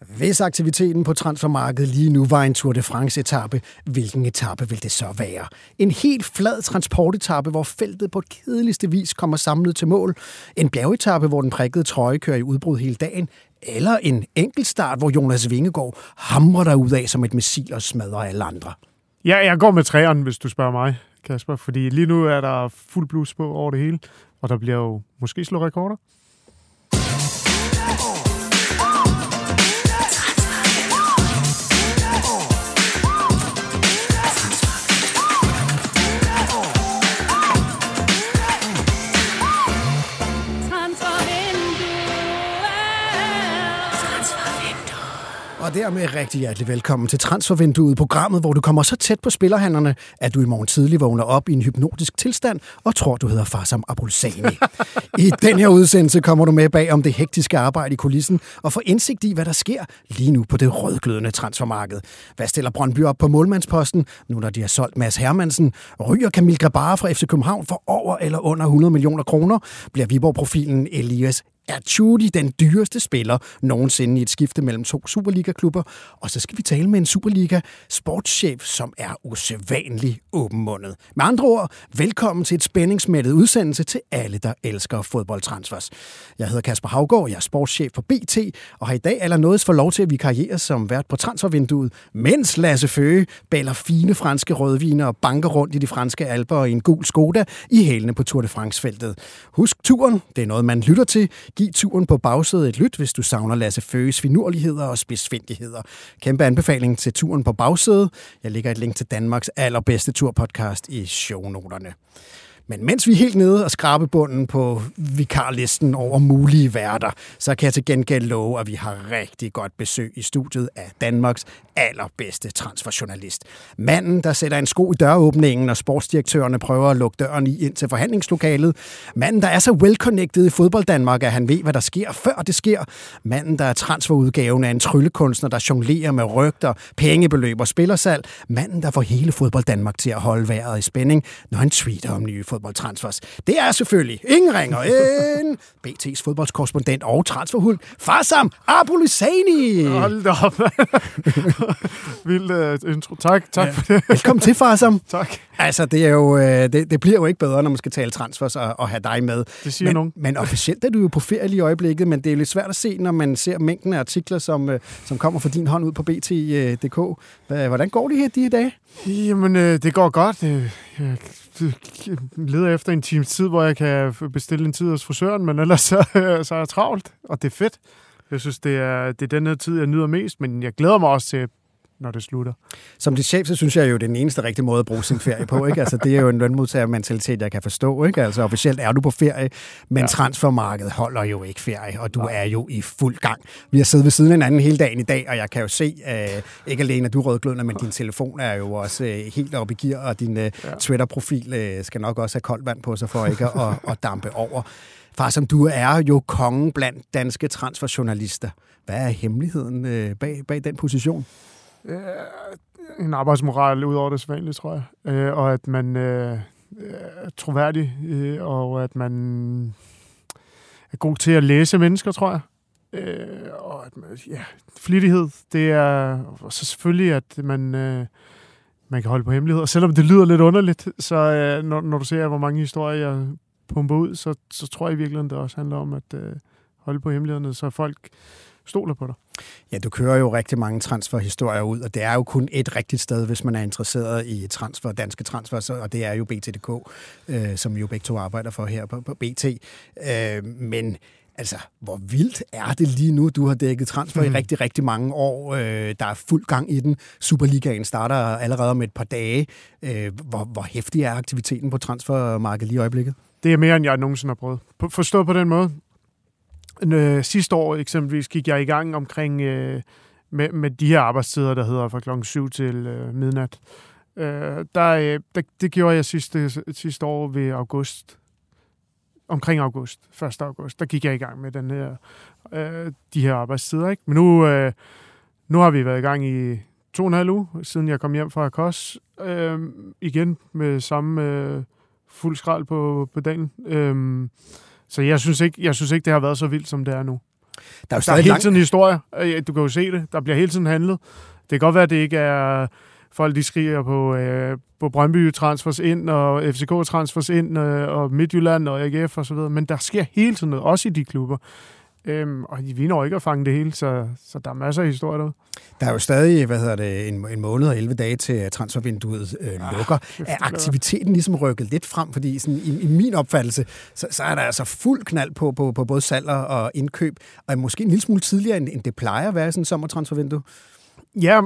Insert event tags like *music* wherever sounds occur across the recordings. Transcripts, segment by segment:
Hvis aktiviteten på transfermarkedet lige nu var en Tour de France-etappe, hvilken etape vil det så være? En helt flad transportetappe, hvor feltet på kedeligste vis kommer samlet til mål? En bjergetappe, hvor den prikkede trøje kører i udbrud hele dagen? Eller en enkeltstart, hvor Jonas Vingegaard hamrer dig ud af som et missil og smadrer alle andre? Ja, jeg går med træerne, hvis du spørger mig, Kasper. Fordi lige nu er der fuld blus på over det hele, og der bliver jo måske slået rekorder. Og dermed rigtig hjertelig velkommen til Transfervinduet, programmet, hvor du kommer så tæt på spillerhandlerne, at du i morgen tidlig vågner op i en hypnotisk tilstand og tror, du hedder Farsam Abulsani. I den her udsendelse kommer du med bag om det hektiske arbejde i kulissen og får indsigt i, hvad der sker lige nu på det rødglødende transfermarked. Hvad stiller Brøndby op på målmandsposten, nu når de har solgt Mads Hermansen? Ryger Kamil Grabara fra FC København for over eller under 100 millioner kroner? Bliver Viborg-profilen Elias er Chudi den dyreste spiller nogensinde i et skifte mellem to Superliga-klubber. Og så skal vi tale med en Superliga-sportschef, som er usædvanlig åbenmundet. Med andre ord, velkommen til et spændingsmættet udsendelse til alle, der elsker fodboldtransfers. Jeg hedder Kasper Havgård, jeg er sportschef for BT, og har i dag allernådes for lov til at vikariere som vært på transfervinduet, mens Lasse Føge baler fine franske rødviner og banker rundt i de franske alper i en gul Skoda i hælene på Tour de France-feltet. Husk turen, det er noget, man lytter til. Giv turen på bagsædet et lyt, hvis du savner Lasse Føges finurligheder og spidsfindigheder. Kæmpe anbefaling til turen på bagsædet. Jeg lægger et link til Danmarks allerbedste turpodcast i shownoterne. Men mens vi er helt nede og skrabe bunden på vikarlisten over mulige værter, så kan jeg til gengæld love, at vi har rigtig godt besøg i studiet af Danmarks allerbedste transferjournalist. Manden, der sætter en sko i døråbningen, når sportsdirektørerne prøver at lukke døren i ind til forhandlingslokalet. Manden, der er så well-connected i fodbold Danmark, at han ved, hvad der sker, før det sker. Manden, der er transferudgaven af en tryllekunstner, der jonglerer med rygter, pengebeløb og spillersalg. Manden, der får hele fodbold Danmark til at holde vejret i spænding, når han tweeter om nye fodboldtransfers. Det er selvfølgelig ingen ringer end BT's fodboldskorrespondent og transferhund, Farsam Abulisani. Hold da op. *laughs* Vild uh, intro. Tak, tak ja. for det. Velkommen til, Farsam. *laughs* tak. Altså, det, er jo, øh, det, det bliver jo ikke bedre, når man skal tale transfers og, og have dig med. Det siger men, nogen. Men officielt er du jo på ferie lige i øjeblikket, men det er lidt svært at se, når man ser mængden af artikler, som, øh, som kommer fra din hånd ud på bt.dk. Hvordan går det her de dage? Jamen, øh, det går godt. Jeg leder efter en times tid, hvor jeg kan bestille en tid hos frisøren, men ellers så, *laughs* så er jeg travlt, og det er fedt. Jeg synes, det er, det er den her tid, jeg nyder mest, men jeg glæder mig også til, når det slutter. Som dit chef, så synes jeg jo, det er den eneste rigtige måde at bruge sin ferie på. Ikke? Altså, det er jo en lønmodtagermentalitet, jeg kan forstå. Ikke? Altså, officielt er du på ferie, men ja. transfermarkedet holder jo ikke ferie, og du ja. er jo i fuld gang. Vi har siddet ved siden af hinanden hele dagen i dag, og jeg kan jo se, uh, ikke alene at du er rødglødende, men din telefon er jo også uh, helt oppe i gear, og din uh, ja. Twitter-profil uh, skal nok også have koldt vand på sig for ikke at, at dampe over. Far, som du er jo kongen blandt danske transferjournalister. Hvad er hemmeligheden uh, bag, bag den position? Øh, en arbejdsmoral ud over det sædvanlige, tror jeg. Øh, og at man øh, er troværdig, øh, og at man er god til at læse mennesker, tror jeg. Øh, og at man, ja, flittighed, det er og så selvfølgelig, at man, øh, man kan holde på hemmeligheder. Selvom det lyder lidt underligt, så øh, når, når du ser, hvor mange historier jeg pumper ud, så, så tror jeg i virkeligheden, det også handler om at øh, holde på hemmelighederne, så folk stoler på dig. Ja, du kører jo rigtig mange transferhistorier ud, og det er jo kun et rigtigt sted, hvis man er interesseret i transfer, danske transfer, og det er jo BTDK, øh, som jo begge to arbejder for her på, på BT. Øh, men Altså, hvor vildt er det lige nu? Du har dækket transfer mm. i rigtig, rigtig mange år. Øh, der er fuld gang i den. Superligaen starter allerede om et par dage. Øh, hvor, hvor hæftig er aktiviteten på transfermarkedet lige i øjeblikket? Det er mere, end jeg nogensinde har prøvet. Forstået på den måde. Øh, sidste år eksempelvis gik jeg i gang omkring øh, med, med de her arbejdstider, der hedder fra klokken 7 til øh, midnat. Øh, der, øh, der, det gjorde jeg sidste, sidste år ved august. Omkring august, 1. august, der gik jeg i gang med den her, øh, de her arbejdstider. Ikke? Men nu, øh, nu har vi været i gang i to og en halv uge, siden jeg kom hjem fra Kos. Øh, igen med samme øh, fuld skrald på, på dagen. Øh, så jeg synes, ikke, jeg synes ikke, det har været så vildt, som det er nu. Der er jo der er hele tiden historie. Du kan jo se det. Der bliver hele tiden handlet. Det kan godt være, at det ikke er folk, de skriger på, øh, på Brøndby transfers ind, og FCK transfers ind, øh, og Midtjylland og AGF og så videre. Men der sker hele tiden noget, også i de klubber. Øhm, og vi når ikke at fange det hele, så, så der er masser af historier derude. Der er jo stadig, hvad hedder det, en, en måned og 11 dage til transfervinduet øh, ah, lukker. Er aktiviteten ligesom rykket lidt frem? Fordi sådan, i, i min opfattelse, så, så er der altså fuld knald på, på, på både salg og indkøb, og måske en lille smule tidligere, end, end det plejer at være sådan en sommertransfervindue. Ja,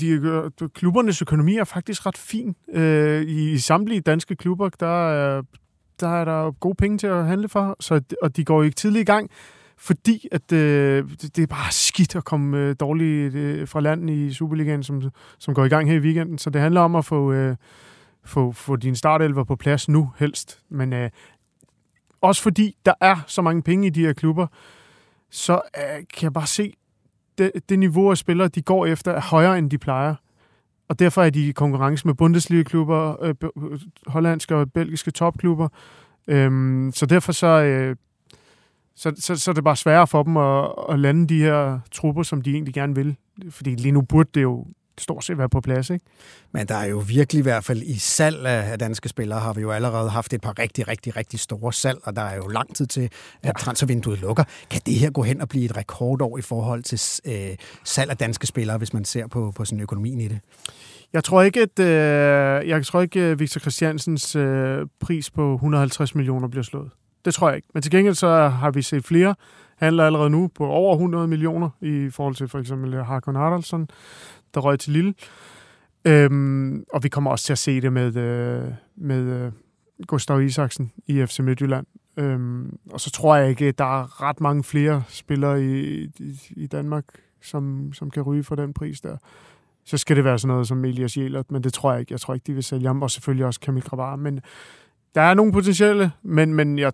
de, klubbernes økonomi er faktisk ret fin. Øh, I, I samtlige danske klubber, der er, der er der gode penge til at handle for, så, og de går ikke tidligt i gang fordi at øh, det er bare skidt at komme øh, dårligt øh, fra land i Superligaen, som, som går i gang her i weekenden. Så det handler om at få, øh, få, få din startelver på plads nu helst. Men øh, også fordi der er så mange penge i de her klubber, så øh, kan jeg bare se, det, det niveau af spillere, de går efter, er højere, end de plejer. Og derfor er de i konkurrence med Bundesliga-klubber, øh, hollandske og belgiske topklubber. Øhm, så derfor så, øh, så, så, så er det bare sværere for dem at, at lande de her trupper, som de egentlig gerne vil. Fordi lige nu burde det jo stort set være på plads, ikke? Men der er jo virkelig i hvert fald i salg af danske spillere, har vi jo allerede haft et par rigtig, rigtig, rigtig store salg, og der er jo lang tid til, at ja. transfervinduet lukker. Kan det her gå hen og blive et rekordår i forhold til øh, salg af danske spillere, hvis man ser på, på sådan økonomien i det? Jeg tror ikke, at øh, jeg tror ikke, at Victor Christiansens øh, pris på 150 millioner bliver slået. Det tror jeg ikke. Men til gengæld så har vi set flere handler allerede nu på over 100 millioner i forhold til for eksempel øh, Harkon Haraldsson, der røg til Lille. Øhm, og vi kommer også til at se det med, øh, med øh, Gustav Isaksen i FC Midtjylland. Øhm, og så tror jeg ikke, at der er ret mange flere spillere i, i, i Danmark, som, som kan ryge for den pris der. Så skal det være sådan noget som Elias Jelert, men det tror jeg ikke. Jeg tror ikke, de vil sælge ham, og selvfølgelig også Kamil Gravar. Men der er nogle potentielle, men, men jeg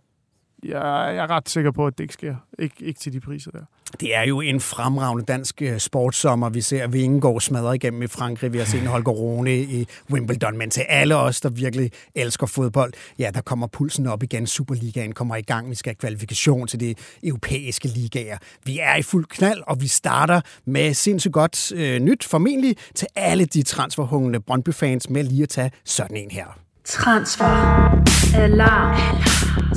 jeg, jeg er ret sikker på, at det ikke sker. Ik- ikke til de priser der. Det er jo en fremragende dansk sportsommer. sportssommer. Vi ser Vingegaard smadre igennem i Frankrig. Vi har set Holger Rune i Wimbledon. Men til alle os, der virkelig elsker fodbold, ja, der kommer pulsen op igen. Superligaen kommer i gang. Vi skal have kvalifikation til de europæiske ligaer. Vi er i fuld knald, og vi starter med sindssygt godt øh, nyt, formentlig til alle de transferhungrende Brøndby-fans med lige at tage sådan en her. Transfer. Alarm.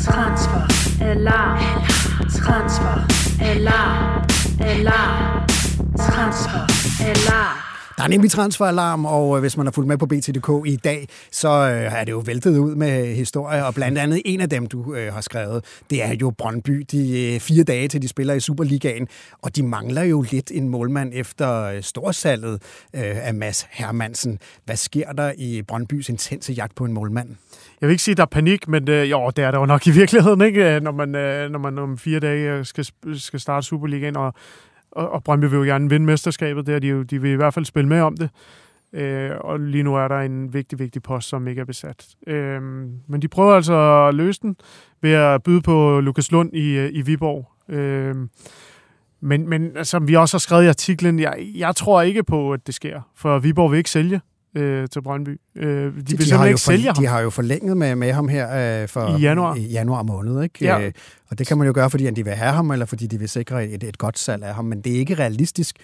Transfer. Alarm. Transfer. Alarm. Alarm. Transfer. Alarm. Der er nemlig transferalarm, og øh, hvis man har fulgt med på BTDK i dag, så øh, er det jo væltet ud med historier, og blandt andet en af dem, du øh, har skrevet, det er jo Brøndby. De fire dage til de spiller i Superligaen, og de mangler jo lidt en målmand efter storsalget af Mads Hermansen. Hvad sker der i Brøndbys intense jagt på en målmand? Jeg vil ikke sige, at der er panik, men øh, jo, det er der jo nok i virkeligheden, ikke? når man, øh, når man om fire dage skal, skal starte Superligaen, og og, og Brøndby vil jo gerne vinde mesterskabet, der de, jo, de vil i hvert fald spille med om det. Øh, og lige nu er der en vigtig, vigtig post, som ikke er besat. Øh, men de prøver altså at løse den ved at byde på Lukas Lund i, i Viborg. Øh, men, men som vi også har skrevet i artiklen, jeg, jeg tror ikke på, at det sker, for Viborg vil ikke sælge øh, til Brøndby. Øh, de, de vil de ikke sælge ham. De har jo forlænget med, med ham her øh, for I januar. I januar måned. Ikke? Ja. Øh, og det kan man jo gøre, fordi de vil have ham, eller fordi de vil sikre et, et godt salg af ham. Men det er ikke realistisk,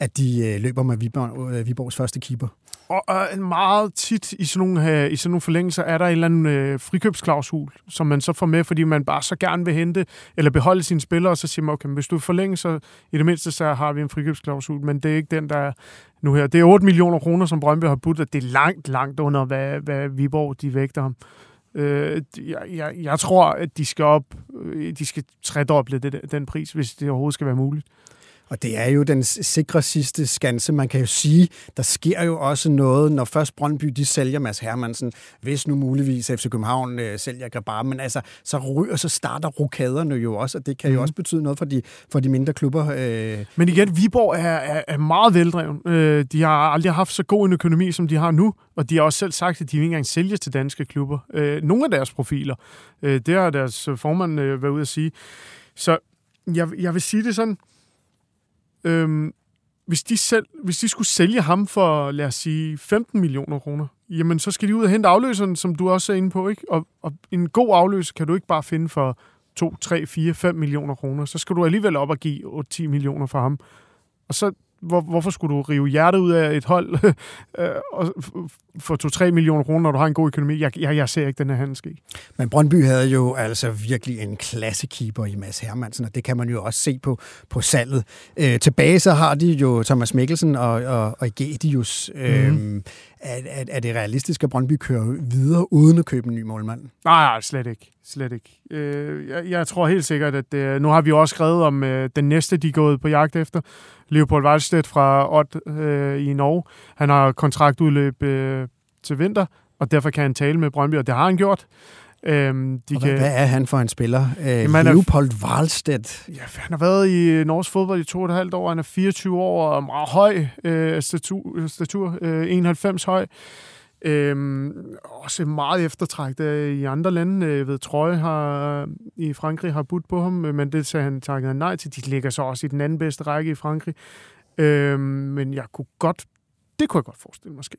at de øh, løber med Viborg, øh, Viborgs første keeper. Og øh, meget tit i sådan, nogle, øh, i sådan nogle forlængelser er der en eller anden øh, frikøbsklausul, som man så får med, fordi man bare så gerne vil hente eller beholde sine spillere, og så siger man, okay, hvis du forlænger, så i det mindste så har vi en frikøbsklausul, men det er ikke den, der er nu her. Det er 8 millioner kroner, som Brøndby har budt, og det er langt, langt under, hvad, hvad Viborg de vægter ham. Øh, jeg, jeg, jeg tror, at de skal op, øh, de skal tredoble det, den pris, hvis det overhovedet skal være muligt. Og det er jo den sikre sidste skanse. Man kan jo sige, der sker jo også noget, når først Brøndby de sælger Mads Hermansen, hvis nu muligvis FC København øh, sælger Grabar, men altså, så, ryger, så starter rokaderne jo også, og det kan jo mm. også betyde noget for de, for de mindre klubber. Øh. Men igen, Viborg er, er, er meget veldreven. Øh, de har aldrig haft så god en økonomi, som de har nu, og de har også selv sagt, at de ikke engang sælger til danske klubber. Øh, nogle af deres profiler, øh, det har deres formand øh, været ude at sige. Så jeg, jeg vil sige det sådan, Øhm, hvis, de selv, hvis de skulle sælge ham for, lad os sige, 15 millioner kroner, jamen så skal de ud og hente afløseren, som du også er inde på, ikke? Og, og en god afløser kan du ikke bare finde for 2, 3, 4, 5 millioner kroner, så skal du alligevel op og give 8-10 millioner for ham. Og så hvor, hvorfor skulle du rive hjertet ud af et hold *laughs* øh, og for 2-3 millioner kroner, når du har en god økonomi? Jeg, jeg, jeg ser ikke den her handel ske. Men Brøndby havde jo altså virkelig en klassekeeper i Mads Hermansen, og det kan man jo også se på, på salget. Øh, tilbage så har de jo Thomas Mikkelsen og, og, og Gedius. Øh, mm er, er, er det realistisk, at Brøndby kører videre uden at købe en ny målmand? Nej, nej slet ikke. Slet ikke. Øh, jeg, jeg tror helt sikkert, at øh, nu har vi også skrevet om øh, den næste, de er gået på jagt efter. Leopold Wallstedt fra Odd øh, i Norge. Han har kontraktudløb øh, til vinter, og derfor kan han tale med Brøndby, og det har han gjort. Øhm, de kan, hvad er han for en spiller? Øh, Leopold Wallstedt. Ja, han har været i norsk fodbold i to og et halvt år. Han er 24 år og meget høj øh, statur, statur øh, 91 høj. Øhm, også meget eftertragtet i andre lande. Jeg ved, Trøje har, i Frankrig har budt på ham, men det sagde han takket nej til. De ligger så også i den anden bedste række i Frankrig. Øhm, men jeg kunne godt, det kunne jeg godt forestille måske.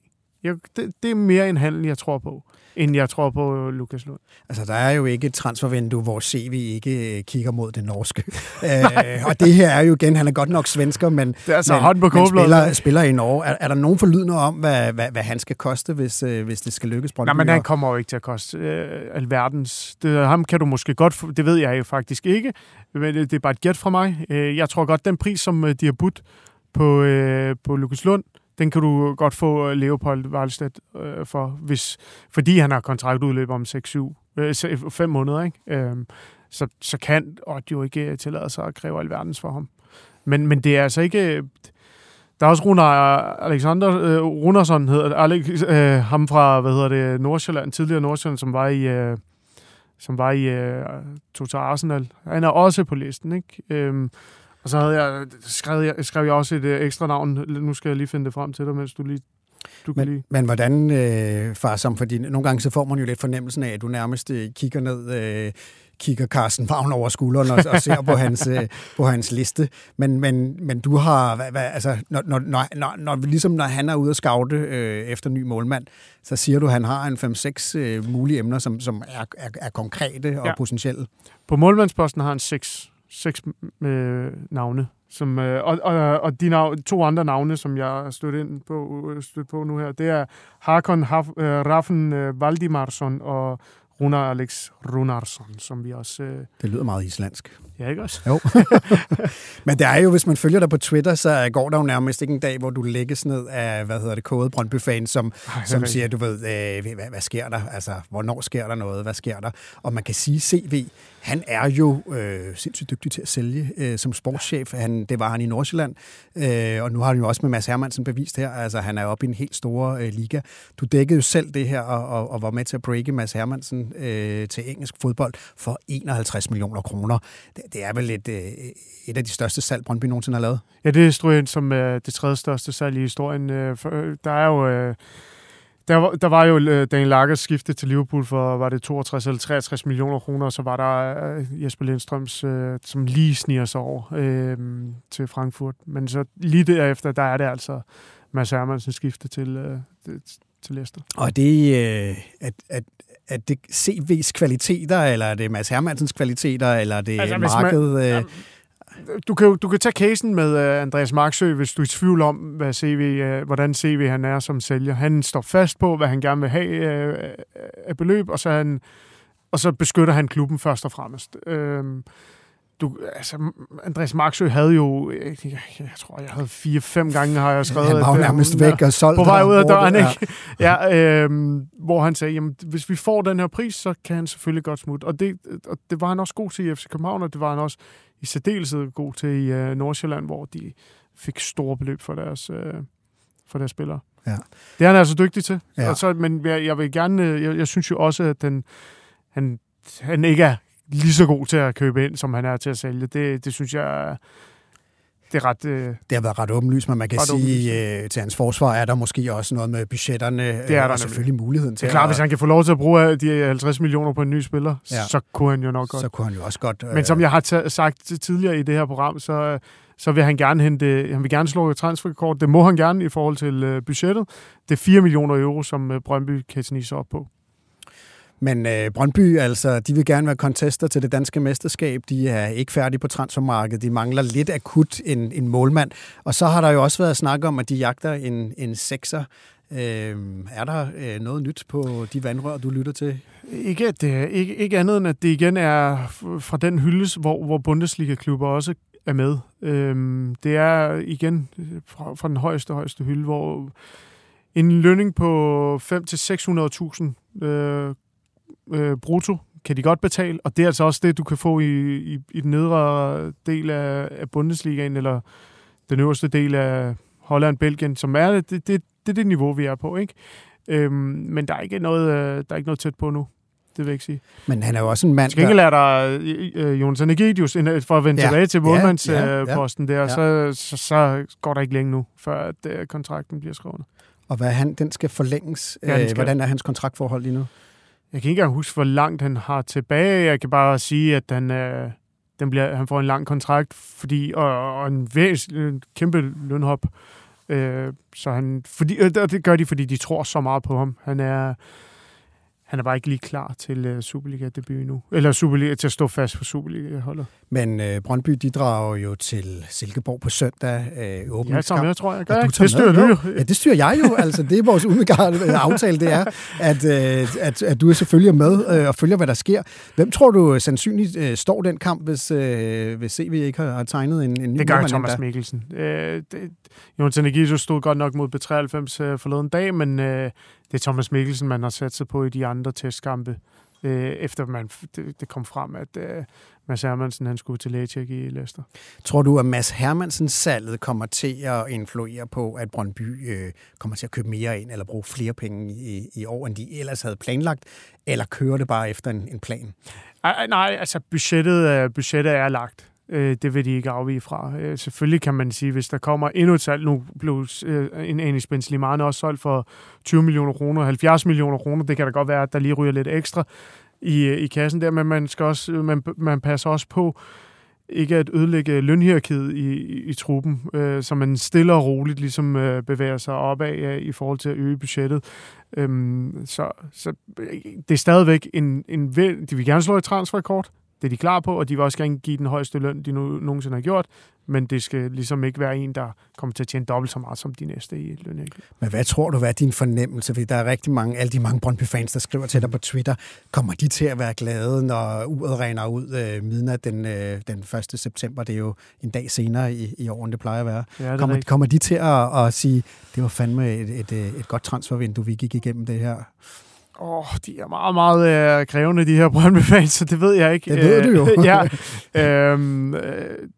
Jeg, det, det er mere en handel, jeg tror på, end jeg tror på Lukas Lund. Altså, der er jo ikke et transfervindue, hvor CV ikke øh, kigger mod det norske. *laughs* øh, og det her er jo igen, han er godt nok svensker, men, det er altså men, hånd på men spiller, spiller i Norge. Er, er der nogen forlydende om, hvad, hvad, hvad han skal koste, hvis, øh, hvis det skal lykkes? Nej, men han kommer jo ikke til at koste øh, alverdens. Det, ham kan du måske godt, det ved jeg jo faktisk ikke, men det, det er bare et gæt fra mig. Øh, jeg tror godt, den pris, som øh, de har budt på, øh, på Lukas Lund, den kan du godt få øh, Leopold Wallstedt øh, for, hvis, fordi han har kontraktudløb om 6-7, øh, 5 måneder, ikke? Øh, så, så kan Odd jo ikke øh, tillade sig at kræve alverdens for ham. Men, men det er altså ikke... Øh, der er også Runar Alexander øh, Runarsson, hedder Alex, øh, ham fra, hvad hedder det, Nordsjælland, tidligere Nordsjælland, som var i, øh, som var i øh, Total Arsenal. Han er også på listen, ikke? Øh, og så havde jeg skrevet, jeg, skrev jeg også et øh, ekstra navn. Nu skal jeg lige finde det frem til dig, mens du lige du men, lige... men hvordan, øh, far, som, fordi nogle gange så får man jo lidt fornemmelsen af, at du nærmest øh, kigger ned, øh, kigger Carsten Vagn over skulderen og, og ser på hans, øh, på hans liste. Men, men, men du har, hvad, hvad, altså, når, når, når, når, ligesom når han er ude at scoute øh, efter ny målmand, så siger du, at han har en 5-6 øh, mulige emner, som, som er, er, er konkrete og ja. potentielle. På målmandsposten har han 6 seks øh, navne. Som, øh, og, og, og de navne, to andre navne, som jeg har stødt, ind på, øh, stødt på nu her, det er Hakon Haf, øh, Raffen øh, Valdimarsson og Runar Alex Runarsson, som vi også... Øh... Det lyder meget islandsk. Ja, ikke også? Jo. *laughs* Men det er jo, hvis man følger dig på Twitter, så går der jo nærmest ikke en dag, hvor du lægges ned af, hvad hedder det, kode Brøndby-fans, som, Ej, som siger, du ved, øh, hvad, hvad sker der? Altså, hvornår sker der noget? Hvad sker der? Og man kan sige, CV, han er jo øh, sindssygt dygtig til at sælge øh, som sportschef. Han, det var han i Nordsjælland, øh, og nu har han jo også med Mads Hermansen bevist her. Altså, han er oppe i en helt stor øh, liga. Du dækkede jo selv det her, og, og, og var med til at breake Mads Hermansen øh, til engelsk fodbold for 51 millioner kroner. Det, det er vel et, øh, et af de største salg, Brøndby nogensinde har lavet. Ja, det er Strøen som er det tredje største salg i historien. Øh, der er jo... Der var, der var jo Daniel Laggers skifte til Liverpool for, var det 62 eller 63 millioner kroner, og så var der Jesper Lindstrøms, som lige sniger sig over øh, til Frankfurt. Men så lige derefter, der er det altså Mads Hermansen skifte til, øh, til Leicester. Og det, øh, at, at, er det CV's kvaliteter, eller er det Mads Hermansens kvaliteter, eller er det altså, markedet? Man, ja, du kan, du kan tage casen med uh, Andreas Marksø, hvis du er i tvivl om, hvad CV, uh, hvordan CV han er som sælger. Han står fast på, hvad han gerne vil have af beløb, og så, han, og så beskytter han klubben først og fremmest. Uh, du, altså, Andreas Marksø havde jo, jeg, jeg, jeg tror, jeg havde fire-fem gange, har jeg skrevet. Han var jo nærmest væk og solgt. På vej ud af døren, ikke? Ja, *laughs* ja øhm, hvor han sagde, jamen, hvis vi får den her pris, så kan han selvfølgelig godt smutte. Og det, og det var han også god til i FC København, og det var han også i særdeleshed god til i uh, Nordsjælland, hvor de fik store beløb for deres, uh, for deres spillere. Ja. Det er han altså dygtig til. Ja. Og så, men jeg, jeg vil gerne, jeg, jeg synes jo også, at den, han, han ikke er lige så god til at købe ind, som han er til at sælge. Det, det synes jeg det er ret... Øh, det har været ret åbenlyst, men man kan sige, øh, til hans forsvar er der måske også noget med budgetterne, det er øh, der og selvfølgelig nemlig. muligheden til Det er klart, at, hvis han kan få lov til at bruge de 50 millioner på en ny spiller, ja. så kunne han jo nok godt. Så kunne han jo også godt... Øh, men som jeg har sagt tidligere i det her program, så, så vil han gerne hente, han vil gerne slå et transferkort. Det må han gerne i forhold til øh, budgettet. Det er 4 millioner euro, som øh, Brøndby kan snige sig op på. Men øh, Brøndby, altså, de vil gerne være kontester til det danske mesterskab. De er ikke færdige på transfermarkedet. De mangler lidt akut en, en målmand. Og så har der jo også været snak om, at de jagter en, en sekser. Øh, er der øh, noget nyt på de vandrør, du lytter til? Ikke, at det, ikke, ikke andet end, at det igen er fra den hyldes, hvor, hvor Bundesliga-klubber også er med. Øhm, det er igen øh, fra, fra den højeste, højeste hylde, hvor en lønning på 5-600.000 øh, øh, brutto kan de godt betale, og det er altså også det, du kan få i, i, i den nedre del af, af Bundesligaen, eller den øverste del af Holland, Belgien, som er det, det, det, det er det niveau, vi er på, ikke? Øhm, men der er ikke noget, øh, der er ikke noget tæt på nu. Det vil jeg ikke sige. Men han er jo også en mand, Skal ikke lære dig uh, Jonas Anegedius, for at vende ja. tilbage til målmandsposten ja, ja, ja. der, så, så, så går der ikke længe nu, før at, uh, kontrakten bliver skrevet. Og hvad han, den skal forlænges. Ja, skal. Hvordan er hans kontraktforhold lige nu? Jeg kan ikke engang huske, hvor langt han har tilbage. Jeg kan bare sige, at han, øh, den bliver, han får en lang kontrakt, fordi, og, og en, væs, en kæmpe lønhop. Øh, så han, fordi, uh, det gør de, fordi de tror så meget på ham. Han er han er bare ikke lige klar til uh, Superliga-debut nu. Eller Superliga, til at stå fast på Superliga-holdet. Men uh, Brøndby, de drager jo til Silkeborg på søndag. Uh, ja, sammen med, tror jeg. Gør jeg. Det styrer du jo. Ja, det styrer jeg jo. altså, det er vores umiddelbare aftale, det er, at, uh, at, at du er selvfølgelig med uh, og følger, hvad der sker. Hvem tror du sandsynligt uh, står den kamp, hvis, uh, hvis CV ikke har, har tegnet en, en ny Det gør Thomas Mikkelsen. Uh, det, Jonas Energiso stod godt nok mod B93 uh, forleden dag, men... Uh, det er Thomas Mikkelsen, man har sat sig på i de andre testkampe, øh, efter man, det, det kom frem, at øh, Mads Hermansen han skulle til lægetjek i Leicester. Tror du, at Mads Hermansens salget kommer til at influere på, at Brøndby øh, kommer til at købe mere ind, eller bruge flere penge i, i år, end de ellers havde planlagt, eller kører det bare efter en, en plan? Ej, nej, altså budgettet, budgettet er lagt. Øh, det vil de ikke afvige fra. Øh, selvfølgelig kan man sige, hvis der kommer endnu et salg, nu blev øh, en Anis Ben Slimane også solgt for 20 millioner kroner, 70 millioner kroner, det kan da godt være, at der lige ryger lidt ekstra i, øh, i kassen der, men man, skal også, øh, man, man passer også på, ikke at ødelægge lønhierarkiet i, i, i truppen, øh, så man stille og roligt ligesom øh, bevæger sig opad øh, i forhold til at øge budgettet. Øhm, så, så øh, det er stadigvæk en, en... De vil gerne slå et transferkort, det er de klar på, og de vil også gerne give den højeste løn, de nu, nogensinde har gjort, men det skal ligesom ikke være en, der kommer til at tjene dobbelt så meget som de næste i løn. Men hvad tror du, hvad er din fornemmelse? Fordi der er rigtig mange, alle de mange Brøndby-fans, der skriver til dig på Twitter, kommer de til at være glade, når uret regner ud øh, midnat den, øh, den 1. september? Det er jo en dag senere i, i år, end det plejer at være. Ja, kommer, kommer de til at, at sige, det var fandme et, et, et, et godt transfervindue, vi gik igennem det her? Åh, oh, de er meget, meget øh, krævende, de her Brøndby-fans, så det ved jeg ikke. Det ved du jo. *laughs* ja. *laughs* Øhm, øh,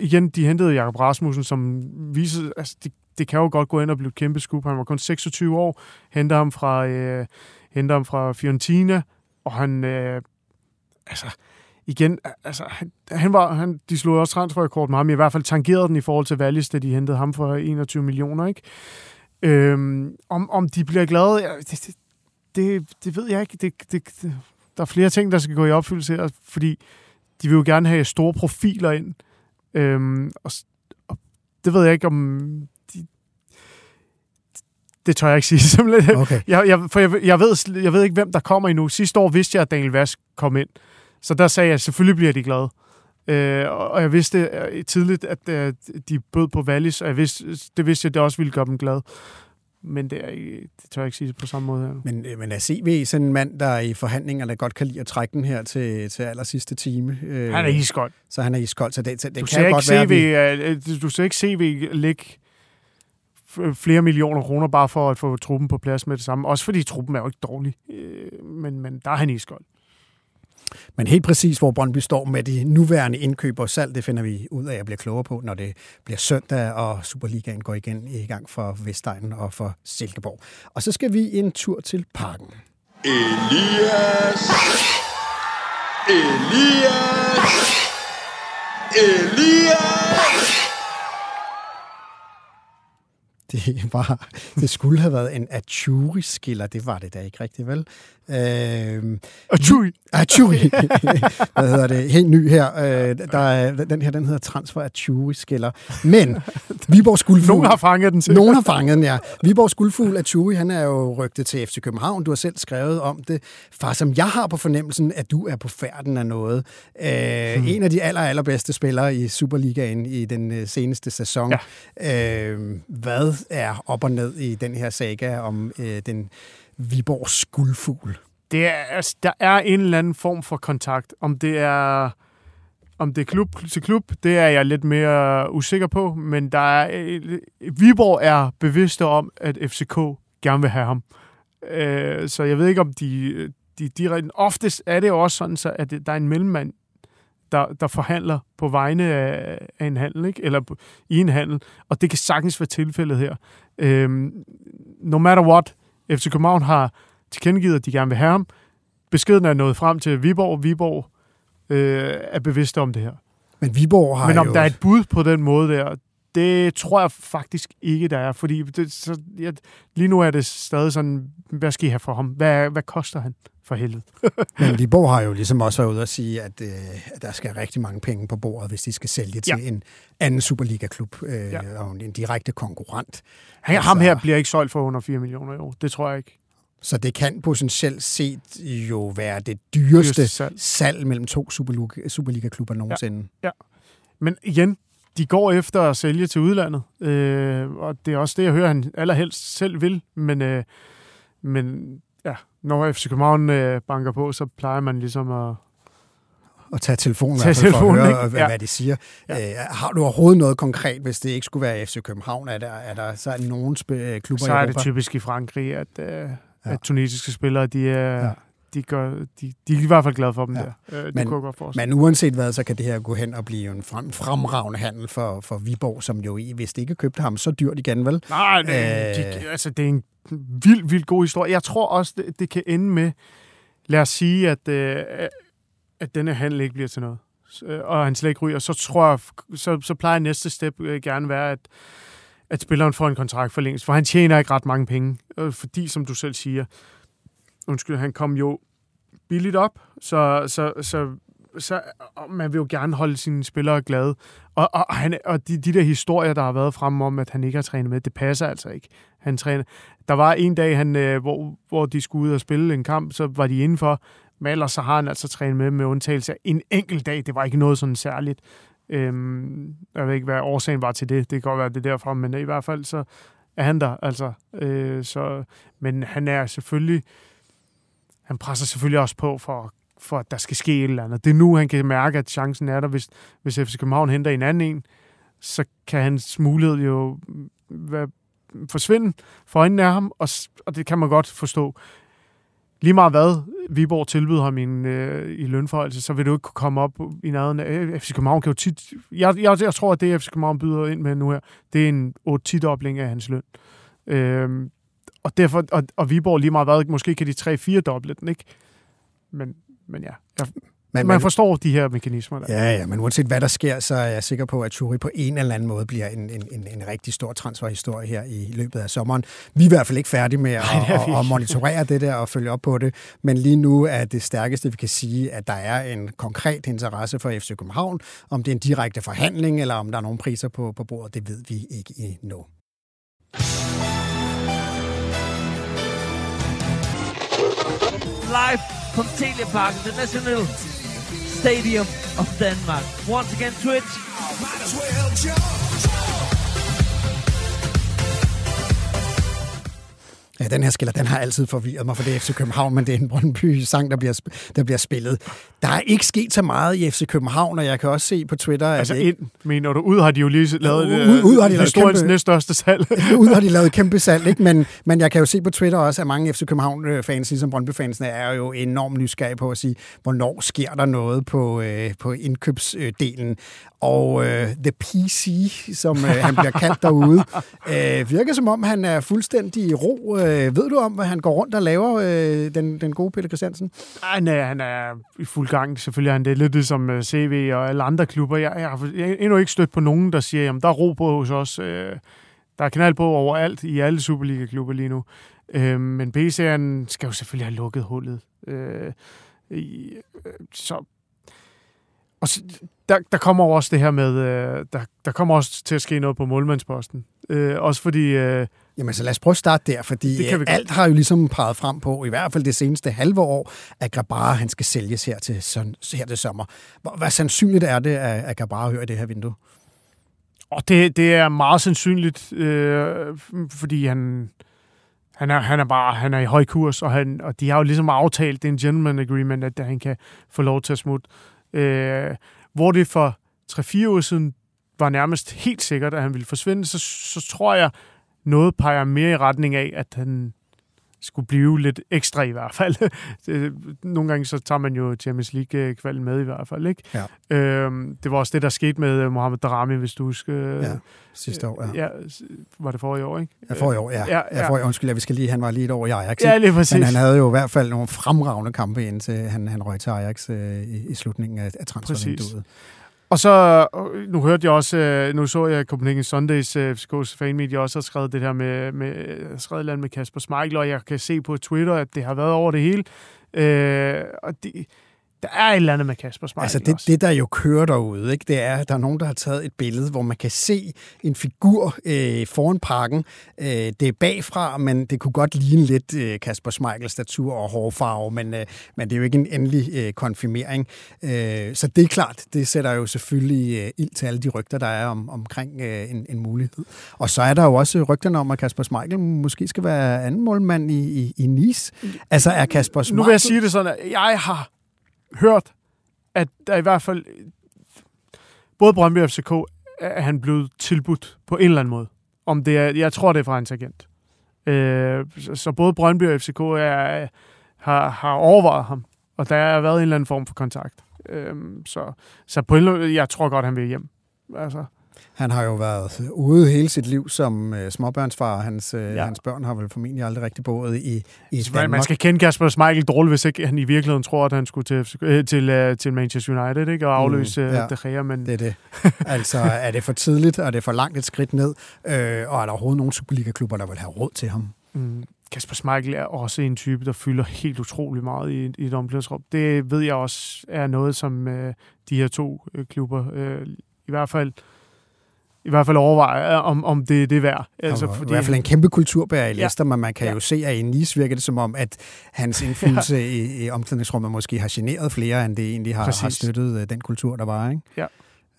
igen, de hentede Jakob Rasmussen, som viser, altså, det, det kan jo godt gå ind og blive et kæmpe skub. Han var kun 26 år, henter ham fra, øh, henter ham fra Fiorentina, og han, øh, altså, igen, altså, han, han var, han, de slog også transferrekord med ham, i hvert fald tangerede den i forhold til Wallis, da de hentede ham for 21 millioner, ikke? Øhm, om, om de bliver glade, det, det, det, det ved jeg ikke. Det, det, det, der er flere ting, der skal gå i opfyldelse her, fordi de vil jo gerne have store profiler ind. Øhm, og, og det ved jeg ikke, om... De, det tør jeg ikke *laughs* sige, simpelthen. Okay. Jeg, jeg, for jeg, jeg, ved, jeg ved ikke, hvem der kommer endnu. Sidste år vidste jeg, at Daniel Vask kom ind. Så der sagde jeg, at selvfølgelig bliver de glade. Øh, og jeg vidste øh, tidligt, at øh, de bød på Wallis, og jeg vidste, det vidste jeg, at det også ville gøre dem glade. Men det, er, det tør jeg ikke sige på samme måde her. Men, øh, men er CV sådan en mand, der i forhandlingerne godt kan lide at trække den her til, til aller sidste time? Øh, han er iskold. Så han er iskold, så det, det du kan godt CV, være... Vi... Du ser ikke CV ligge flere millioner kroner bare for at få truppen på plads med det samme. Også fordi truppen er jo ikke dårlig. Men, men der er han iskold. Men helt præcis, hvor Brøndby står med de nuværende indkøb og salg, det finder vi ud af at blive klogere på, når det bliver søndag, og Superligaen går igen i gang for Vestegnen og for Silkeborg. Og så skal vi en tur til parken. Elias! Elias! Elias! Det, *laughs* var, det skulle have været en Achuri-skiller. Det var det da ikke rigtigt, vel? Øh, Achuri! Achuri! *laughs* Hvad hedder det? Helt ny her. Øh, der er, den her den hedder Transfer Achuri-skiller. Men Viborg Skuldfugl... Nogen har fanget den til. Nogen har fanget den, ja. Viborg Skuldfugl Achuri, han er jo rygtet til FC København. Du har selv skrevet om det. Far, som jeg har på fornemmelsen, at du er på færden af noget. Øh, hmm. En af de aller, allerbedste spillere i Superligaen i den øh, seneste sæson. Ja. Øh, hvad er op og ned i den her saga om øh, den Viborg skuldfugl? Det er, altså, der er en eller anden form for kontakt. Om det er om det er klub til klub, det er jeg lidt mere usikker på, men der er, øh, Viborg er bevidste om, at FCK gerne vil have ham. Øh, så jeg ved ikke, om de, de, de Oftest er det jo også sådan, så at der er en mellemmand, der, der forhandler på vegne af, af en handel, ikke? eller i en handel, og det kan sagtens være tilfældet her. Øh, no matter what, FC København har tilkendegivet, at de gerne vil have ham. Beskeden er nået frem til Viborg. Viborg øh, er bevidste om det her. Men Viborg har Men om jo... der er et bud på den måde der, det tror jeg faktisk ikke, der er. Fordi det, så, ja, lige nu er det stadig sådan, hvad skal I have for ham? Hvad, hvad koster han for helvede? *laughs* Men Viborg har jo ligesom også været ude at sige, at, øh, at der skal rigtig mange penge på bordet, hvis de skal sælge til ja. en anden Superliga-klub øh, ja. og en direkte konkurrent. Han, altså, ham her bliver ikke solgt for under 4 millioner år. Det tror jeg ikke. Så det kan potentielt set jo være det dyreste, dyreste salg. salg mellem to Superliga-klubber nogensinde. Ja. ja. Men igen, de går efter at sælge til udlandet, øh, og det er også det, jeg hører, han allerhelst selv vil, men, øh, men ja, når FC København øh, banker på, så plejer man ligesom at... At tage telefonen, tage telefonen for at høre, hvad, ja. hvad de siger. Ja. Øh, har du overhovedet noget konkret, hvis det ikke skulle være FC København? Er der, er der så er der nogen sp- klubber Så er det typisk i Frankrig, at, øh, ja. at tunisiske spillere, de er... Ja de, gør, de, de er i hvert fald glade for dem ja. der. Øh, det men, kunne godt men uanset hvad, så kan det her gå hen og blive en frem, fremragende handel for, for Viborg, som jo i, hvis det ikke købte ham så dyrt igen, vel? Nej, det, øh, de, altså, det er en vild, vild god historie. Jeg tror også, det, det kan ende med, lad os sige, at, øh, at denne handel ikke bliver til noget, øh, og han slet ikke ryger, så tror jeg, så, så plejer næste step øh, gerne være, at at spilleren får en kontrakt for længst, for han tjener ikke ret mange penge, øh, fordi, som du selv siger, undskyld, han kom jo billigt op, så, så, så, så man vil jo gerne holde sine spillere glade. Og, og, han, og de, de der historier, der har været frem om, at han ikke har trænet med, det passer altså ikke. Han træner. Der var en dag, han, øh, hvor, hvor de skulle ud og spille en kamp, så var de indenfor, men ellers så har han altså trænet med med undtagelse af en enkelt dag. Det var ikke noget sådan særligt. Øhm, jeg ved ikke, hvad årsagen var til det. Det kan godt være det derfra, men i hvert fald så er han der. Altså, øh, så, men han er selvfølgelig han presser selvfølgelig også på for, at for, at der skal ske et eller andet. Det er nu, han kan mærke, at chancen er der. Hvis, hvis FC København henter en anden en, så kan hans mulighed jo mm, være, mm, forsvinde for øjnene af ham, og, og det kan man godt forstå. Lige meget hvad Viborg tilbyder ham i, en, øh, i lønforholdelse, så vil du ikke kunne komme op i nærheden af øh, FC København. Kan jo tit, jeg, jeg, jeg tror, at det FC København byder ind med nu her, det er en 8-10-dobling af hans løn. Øh, og, derfor, og, og Viborg lige meget hvad, måske kan de 3-4 doble den, ikke? Men, men ja, jeg, men, man forstår de her mekanismer. Der. Ja, ja, men uanset hvad der sker, så er jeg sikker på, at Turi på en eller anden måde bliver en, en, en, en rigtig stor transferhistorie her i løbet af sommeren. Vi er i hvert fald ikke færdige med at, *laughs* Nej, at, at monitorere det der og følge op på det, men lige nu er det stærkeste, vi kan sige, at der er en konkret interesse for FC København. Om det er en direkte forhandling, eller om der er nogle priser på, på bordet, det ved vi ikke endnu. live from Teleparken, the National Stadium of Denmark. Once again, Twitch. Ja, den her skiller, den har altid forvirret mig, for det er FC København, men det er en Brøndby-sang, der bliver, der bliver spillet. Der er ikke sket så meget i FC København, og jeg kan også se på Twitter... Altså at ind, mener du? Ud har de jo lige lavet ud, ud har de lavet kæmpe, næststørste salg. *laughs* ud har de lavet kæmpe salg, ikke? Men, men jeg kan jo se på Twitter også, at mange FC København-fans, ligesom Brøndby-fansene, er jo enormt nysgerrige på at sige, hvornår sker der noget på, øh, på indkøbsdelen. Og øh, The PC, som øh, han bliver kaldt derude, *laughs* øh, virker som om, han er fuldstændig i ro. Øh, ved du om, hvad han går rundt og laver, øh, den, den gode Peter Christiansen? Han er, han er i fuld gang. Selvfølgelig er han det lidt som uh, CV og alle andre klubber. Jeg, jeg har endnu ikke stødt på nogen, der siger, at der er ro på hos os. Øh, Der er knald på overalt i alle Superliga-klubber lige nu. Øh, men BC'eren skal jo selvfølgelig have lukket hullet. Øh, øh, så og så, der, der kommer også det her med, øh, der, der kommer også til at ske noget på målmandsposten. Øh, også fordi... Øh, Jamen så lad os prøve at starte der, fordi Det kan vi øh, alt har jo ligesom peget frem på, i hvert fald det seneste halve år, at Grabara han skal sælges her til, her til sommer. Hvor, hvad sandsynligt er det, at, at Grabara hører i det her vindue? og det, det er meget sandsynligt, øh, fordi han, han, er, han er bare han er i høj kurs, og, han, og de har jo ligesom aftalt, det er en gentleman agreement, at han kan få lov til at smutte. Øh, hvor det for 3-4 år siden var nærmest helt sikkert, at han ville forsvinde, så, så tror jeg, noget peger mere i retning af, at han skulle blive lidt ekstra i hvert fald. *laughs* Nogle gange så tager man jo Champions League-kvalden med i hvert fald, ikke? Ja. Øhm, det var også det, der skete med øh, Mohamed Darami, hvis du husker. Ja, sidste år, ja. ja. s- Var det forrige år, ikke? Får i år, ja. Ja, ja, ja. I, undskyld, jeg vi skal lige, han var lige et år i Ajax. Ja, lige præcis. Men han havde jo i hvert fald nogle fremragende kampe, indtil han, han røg til Ajax øh, i, i slutningen af, af transfervinduet. Og så, nu hørte jeg også, øh, nu så jeg Copenhagen Sundays øh, FCK's fanmedia også har skrevet det her med, med skrevet land med Kasper Schmeichel, og jeg kan se på Twitter, at det har været over det hele. Øh, og det, der er et eller andet med Kasper Schmeichel Altså det, også. det, der jo kører derude, ikke, det er, at der er nogen, der har taget et billede, hvor man kan se en figur øh, foran parken. Øh, det er bagfra, men det kunne godt ligne lidt øh, Kasper Schmeichels statur og hårfarve, men, øh, men det er jo ikke en endelig øh, konfirmering. Øh, så det er klart, det sætter jo selvfølgelig øh, ild til alle de rygter, der er om, omkring øh, en, en mulighed. Og så er der jo også rygterne om, at Kasper Schmeichel måske skal være anden målmand i, i, i Nice. Altså er Kasper Schmeichel... Nu vil jeg sige det sådan, at jeg har hørt, at der i hvert fald både Brøndby og FCK er han blevet tilbudt på en eller anden måde. Om det er, jeg tror, det er fra hans agent. Øh, så, både Brøndby og FCK er, har, har overvejet ham, og der har været en eller anden form for kontakt. Øh, så, så på en eller anden, jeg tror godt, han vil hjem. Altså, han har jo været ude hele sit liv som øh, småbørnsfar. Hans, øh, ja. Hans børn har vel formentlig aldrig rigtig boet i, i Danmark. man skal kende Kasper Schmeichel dårligt, hvis ikke han i virkeligheden tror, at han skulle til, FCK, øh, til, øh, til Manchester United ikke? og afløse Mm, mm, ja. ja. De Gea, men Det er det. altså, er det for tidligt, og er det for langt et skridt ned? Øh, og er der overhovedet nogen Superliga-klubber, der vil have råd til ham? Mm. Kasper Schmeichel er også en type, der fylder helt utrolig meget i, i et omklædningsrum. Det ved jeg også er noget, som øh, de her to øh, klubber øh, i hvert fald i hvert fald overvejer, om, om det, det er værd. Altså, fordi... I hvert fald en kæmpe kulturbærer i Ja. Leicester, men man kan Ja. jo se, at i Nice virker det som om, at hans *laughs* indflydelse ja. i, i omklædningsrummet måske har generet flere, end det egentlig har, har støttet øh, den kultur, der var. Ikke? Ja.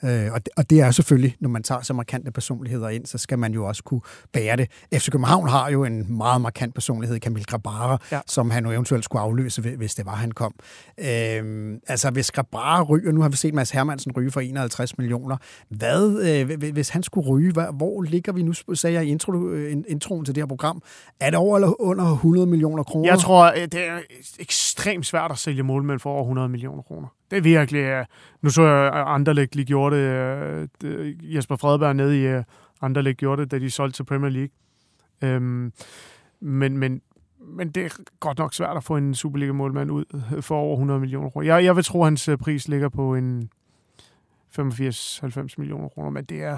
Øh, og, det, og det er selvfølgelig, når man tager så markante personligheder ind, så skal man jo også kunne bære det. FC København har jo en meget markant personlighed, Camille Grabara, ja. Som han jo eventuelt skulle afløse, hvi- hvis det var, han kom. Øh, altså, hvis Grabara ryger, nu har vi set Mads Hermansen ryge for 51 millioner. Hvad, øh, hvi- hvis han skulle ryge, hvad, hvor ligger vi nu, sagde jeg i intro, øh, in- introen til det her program, er det over eller under 100 millioner kroner? Jeg tror, øh, det er ekstremt svært at sælge målmænd for over 100 millioner kroner. Det er virkelig... Nu så jeg, at Anderlecht lige gjorde det. Øh, Jesper Fredberg nede i øh, Anderlecht gjorde det, da de solgte til Premier League. Øhm, men, men, men det er godt nok svært at få en Superliga-målmand ud øh, for over 100 millioner kroner. Jeg, jeg vil tro, at hans pris ligger på en 85-90 millioner kroner, men det er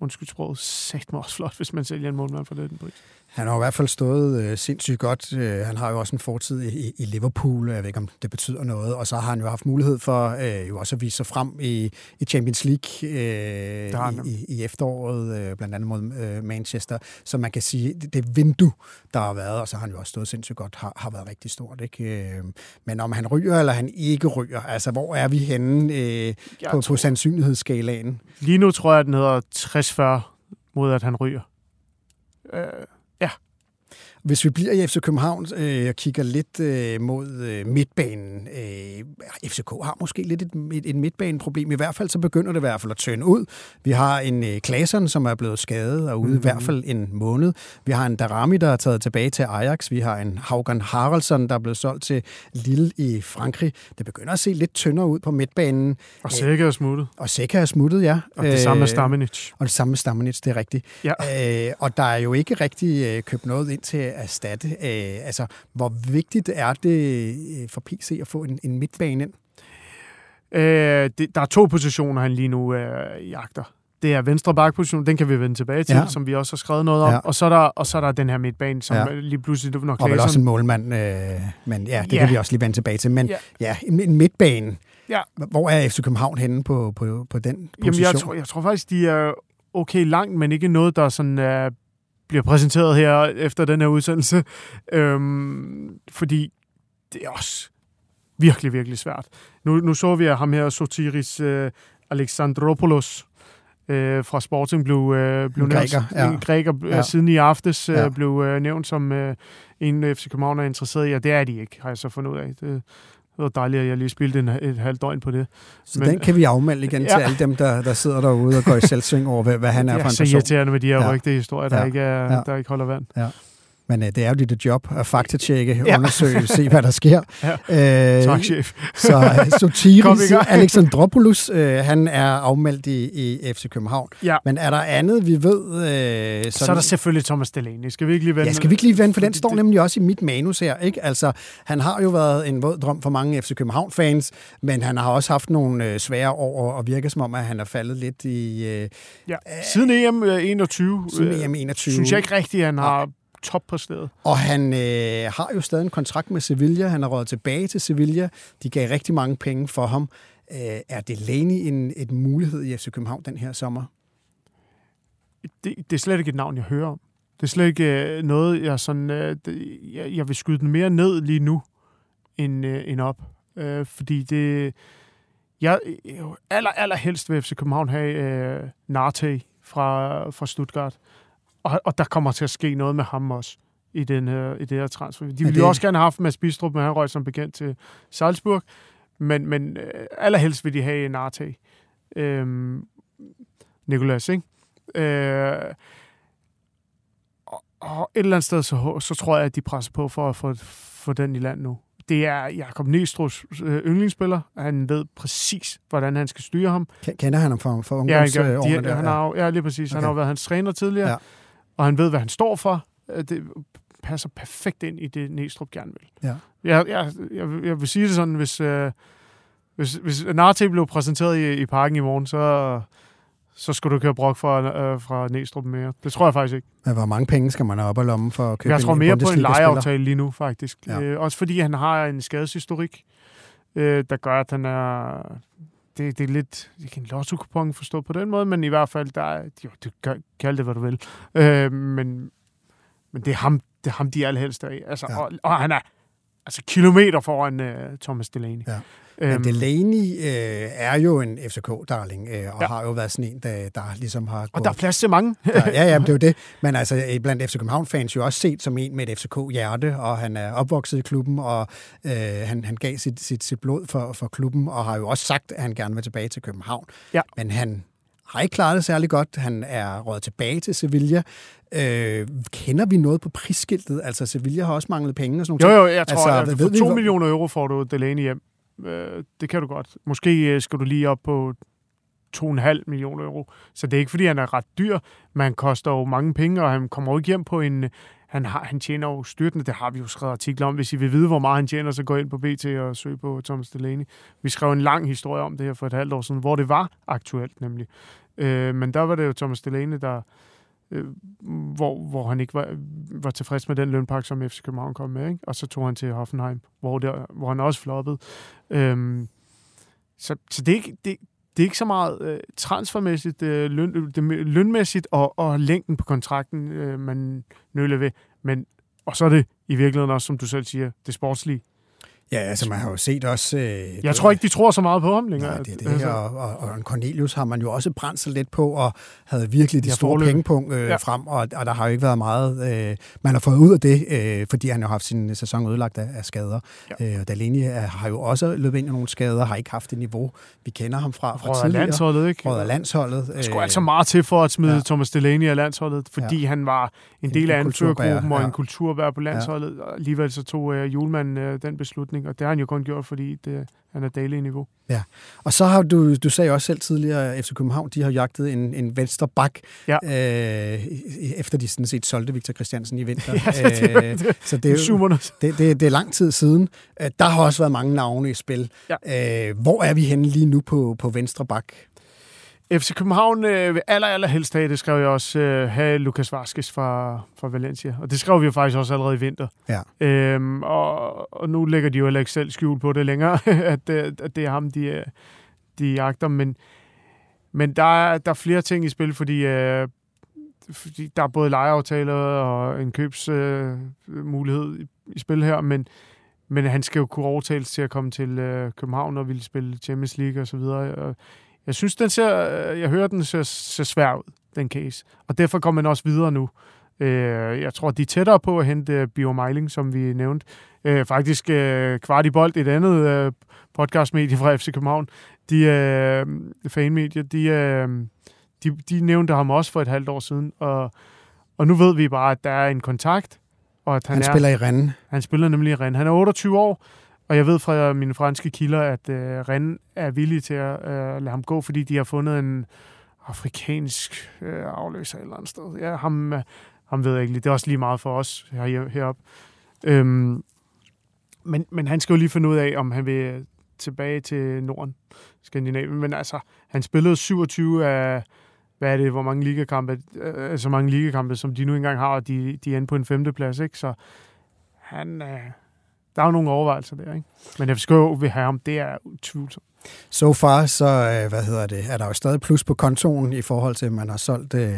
undskyld sproget, sagt mig også flot, hvis man sælger en målmand for den pris. Han har i hvert fald stået øh, sindssygt godt. Øh, han har jo også en fortid i, i Liverpool. Jeg ved ikke, om det betyder noget. Og så har han jo haft mulighed for øh, jo også at vise sig frem i, i Champions League øh, i, i, i efteråret, øh, blandt andet mod øh, Manchester. Så man kan sige, det, det vindue, der har været, og så har han jo også stået sindssygt godt, har, har været rigtig stort. Ikke? Øh, men om han ryger eller han ikke ryger, altså hvor er vi henne øh, på, på sandsynlighedsskalaen? Lige nu tror jeg, at den hedder 60-40 mod, at han ryger. Øh, Yeah. Hvis vi bliver i FC København øh, og kigger lidt øh, mod øh, midtbanen, øh, FCK har måske lidt et, et, et midtbaneproblem. I hvert fald så begynder det i hvert fald at tønde ud. Vi har en øh, Klaseren, som er blevet skadet og ude mm-hmm. i hvert fald en måned. Vi har en Darami, der er taget tilbage til Ajax. Vi har en Haugan Haraldsson, der er blevet solgt til Lille i Frankrig. Det begynder at se lidt tyndere ud på midtbanen. og Sække er smuttet. Og Seca er smuttet, ja. Og det samme med Øh, Stamenic. og det samme med Stammenitz, det er rigtigt. Ja. Øh, og der er jo ikke rigtig øh, købt noget ind til erstatte. Øh, altså, hvor vigtigt er det øh, for PC at få en, en midtbane ind? Øh, det, der er to positioner, han lige nu øh, jagter. Det er venstre bakposition, den kan vi vende tilbage til, Ja. som vi også har skrevet noget om. Ja. Og, så er der, og så er der den her midtbane, som Ja. ja. lige pludselig, når Og vel også en målmand, øh, men ja, det Ja. kan vi også lige vende tilbage til. Men ja, Ja. en, en midtbane. Ja. Hvor er FC København henne på, på, på den position? Jamen, jeg tror, jeg tror faktisk, de er okay langt, men ikke noget, der sådan uh, bliver præsenteret her efter den her udsendelse. Øhm, fordi det er også virkelig, virkelig svært. Nu, nu så vi, ham her, Sotiris uh, Alexandropoulos, øh, fra Sporting blev, øh, blev En nævnt. græker, ja. En græker Ja. ja. siden i aftes øh, ja. blev øh, nævnt som øh, en FC København er interesseret i, og det er de ikke, har jeg så fundet ud af. Det, det var dejligt, at jeg lige spildte en, et halvt døgn på det. Så Men- den kan vi afmelde igen *laughs* ja. Ja. til alle dem, der, der sidder derude og går i selvsving over, hvad, hvad han er det for er en så person. irriterende med de her Ja. ja. rygtehistorier, der, Ja. ja. ikke er, Ja. ja. der ikke holder vand. Men øh, det er jo dit job at faktatjekke, ja. Undersøge, se hvad der sker. *laughs* Ja. Øh, Tak, chef. Så øh, Sotiris. *laughs* Alexandropoulos, øh, han er afmeldt i, i FC København. Ja. Men er der andet, vi ved? Øh, sådan, Så er der selvfølgelig Thomas Delaney. Skal vi ikke lige vende? Ja, skal vi ikke lige vende, for den står nemlig også i mit manus her. Ikke? Altså, han har jo været en våd drøm for mange FC København-fans, men han har også haft nogle øh, svære år, og virker som om, at han er faldet lidt i øh, Ja. Siden EM øh, 21, siden øh, EM 21. synes jeg ikke rigtigt, at han har toppræsteret. Og han øh, har jo stadig en kontrakt med Sevilla. Han har råd tilbage til Sevilla. De gav rigtig mange penge for ham. Øh, er Delaney en et mulighed i FC København den her sommer? Det, det er slet ikke et navn, jeg hører om. Det er slet ikke øh, noget, jeg sådan... Øh, jeg, jeg vil skyde den mere ned lige nu, end, øh, end op. Øh, fordi det... Jeg, jeg aller, allerhelst vil FC København have øh, Narte fra, fra Stuttgart. Og, og der kommer til at ske noget med ham også i, den her, i det her transfer. De ville det- jo også gerne have haft Mads Bistrup, men han røg som bekendt til Salzburg. Men, men øh, allerhelst vil de have Narte. Øhm, Nikolas, ikke? Øh, og, og et eller andet sted, så, så tror jeg, at de presser på for at få, få den i land nu. Det er Jakob Næstrus øh, yndlingsspiller. Han ved præcis, hvordan han skal styre ham. Kender han ham fra, Ja, han, gør, ungdomsårene de, der? han har, jo- ja, lige præcis. Okay. Han har jo været hans træner tidligere, Ja. Og han ved, hvad han står for. Øh, Det passer perfekt ind i det, Næstrup gerne vil. Ja. Jeg, jeg, jeg, vil- jeg vil sige det sådan, hvis, øh, hvis, hvis Narte blev præsenteret i, i parken i morgen, så, så skulle du køre brok fra, øh, fra Næstrup mere. Det tror jeg faktisk ikke. Men hvor mange penge skal man have op og lommen for at købe Jeg tror mere på en lejeaftale lige nu, faktisk. Ja. Øh, også fordi han har en skadeshistorik, øh, der gør, at han er... Det, det er lidt ikke en lotto forstået på den måde, men i hvert fald, der er, jo, du kan kalde det, hvad du vil. Øh, men, men det er ham, det er ham de er allerhelst af. Altså, ja. og, og, han er altså kilometer foran øh, Thomas Delaney. Ja. Øhm, Men Delaney øh, er jo en FCK-darling, øh, og ja. Har jo været sådan en, der, der ligesom har og der er plads til mange. der, ja, ja, men det er jo det. *laughs* Men altså, blandt FC København-fans jo også set som en med et FCK-hjerte, og han er opvokset i klubben, og øh, han, han gav sit, sit, sit blod for, for klubben, og har jo også sagt, at han gerne vil tilbage til København. Ja. Men han har ikke klaret det særlig godt. Han er råd tilbage til Sevilla. Øh, kender vi noget på prisskiltet? Altså, Sevilla har også manglet penge og sådan Jo, noget. jo, jeg tror, Altså, altså, at vi, for 2 hvor- millioner euro får du Delaney hjem. Øh, det kan du godt. Måske øh, skal du lige op på 2,5 millioner euro. Så det er ikke, fordi han er ret dyr, men han koster jo mange penge, og han kommer jo ikke hjem på en... Han, har, han tjener jo styrtende, det har vi jo skrevet artikler om. Hvis I vil vide, hvor meget han tjener, så gå ind på BT og søg på Thomas Delaney. Vi skrev en lang historie om det her for et halvt år siden, hvor det var aktuelt nemlig. Øh, men der var det jo Thomas Delaney, der, øh, hvor, hvor han ikke var, var tilfreds med den lønpakke, som FC København kom med. Ikke? Og så tog han til Hoffenheim, hvor, der, hvor han også floppede. Øhm, så, så det, er ikke, det, det er ikke så meget øh, transfermæssigt, øh, løn, øh, det, lønmæssigt og, og længden på kontrakten, øh, man nøler ved. Men, og så er det i virkeligheden også, som du selv siger, det sportslige. Ja, altså, man har jo set også... Øh, Jeg tror ikke, de tror så meget på ham længere. Nej, det er det Altså, og, og, og Cornelius har man jo også brændt sig lidt på, og havde virkelig de Ja, store pengepunkt øh, ja. Frem, og, og der har jo ikke været meget, øh, man har fået ud af det, øh, fordi han har haft sin sæson ødelagt af, af skader. Ja. Øh, og er, har jo også løbet ind i nogle skader, har ikke haft det niveau, vi kender ham fra, fra Rødder tidligere. landsholdet, ikke? Rødder landsholdet. Der skulle altså meget til for at smide ja. Thomas Delaney af landsholdet, fordi ja. han var en En- del af en kulturbærer, anførergruppen og ja. en kulturbær på landsholdet. Ja. Og alligevel så tog uh, Julemand uh, den beslutning, og det har han jo kun gjort, fordi det, han er daily niveau. Og så har du, du sagde også selv tidligere, at FC København, de har jagtet en, en venstre bak, Ja. øh, efter de sådan set solgte Victor Christiansen i vinter. *laughs* Ja, det, det, Øh, det, så det er jo, Det, det, det er lang tid siden. Øh, Der har også været mange navne i spil. Ja. Øh, hvor er vi henne lige nu på, på venstre bak? FC København øh, vil aller, aller helst have, det skrev jeg også, øh, have Lukas Vaskes fra, fra Valencia. Og det skrev vi jo faktisk også allerede i vinter. Ja. Øhm, og, og nu lægger de jo heller ikke selv skjul på det længere, *laughs* at, det- at det er ham, de, øh, de jagter. Men, men der, er, der er flere ting i spil, fordi, øh, fordi der er både lejeaftaler og en købsmulighed øh, i, i spil her, men, men han skal jo kunne overtales til at komme til øh, København og ville spille Champions League og så videre. Og jeg synes, den ser, jeg hører, den ser, ser svær ud, den case. Og derfor kommer man også videre nu. Øh, jeg tror, de er tættere på at hente Bio Meiling, som vi nævnte. Øh, faktisk øh, kvart i bold, et andet øh, podcastmedie fra FC København. De øh, fanmedier, de, øh, de, de nævnte ham også for et halvt år siden. Og, og nu ved vi bare, at der er en kontakt. Og at han, Han er, spiller i Rennes. han spiller nemlig i Rennes. Han er 28 år, og jeg ved fra mine franske kilder, at øh, Rennes er villig til at øh, lade ham gå, fordi de har fundet en afrikansk øh, afløser et eller andet sted. Ja, ham, øh, ham ved jeg ikke lige. Det er også lige meget for os her, heroppe. Øhm, men, men han skal jo lige finde ud af, om han vil tilbage til Norden, Skandinavien. Men altså, han spillede 27 af, hvad er det, hvor mange ligakampe, øh, øh, så mange ligakampe, som de nu engang har, og de, de er inde på en femteplads, ikke? Så han, øh, der er jo nogle overvejelser der, ikke? Men FCK vil have ham, det er utvivlsomt. So far, så øh, hvad hedder det, er der jo stadig plus på kontoen i forhold til, at man har solgt øh,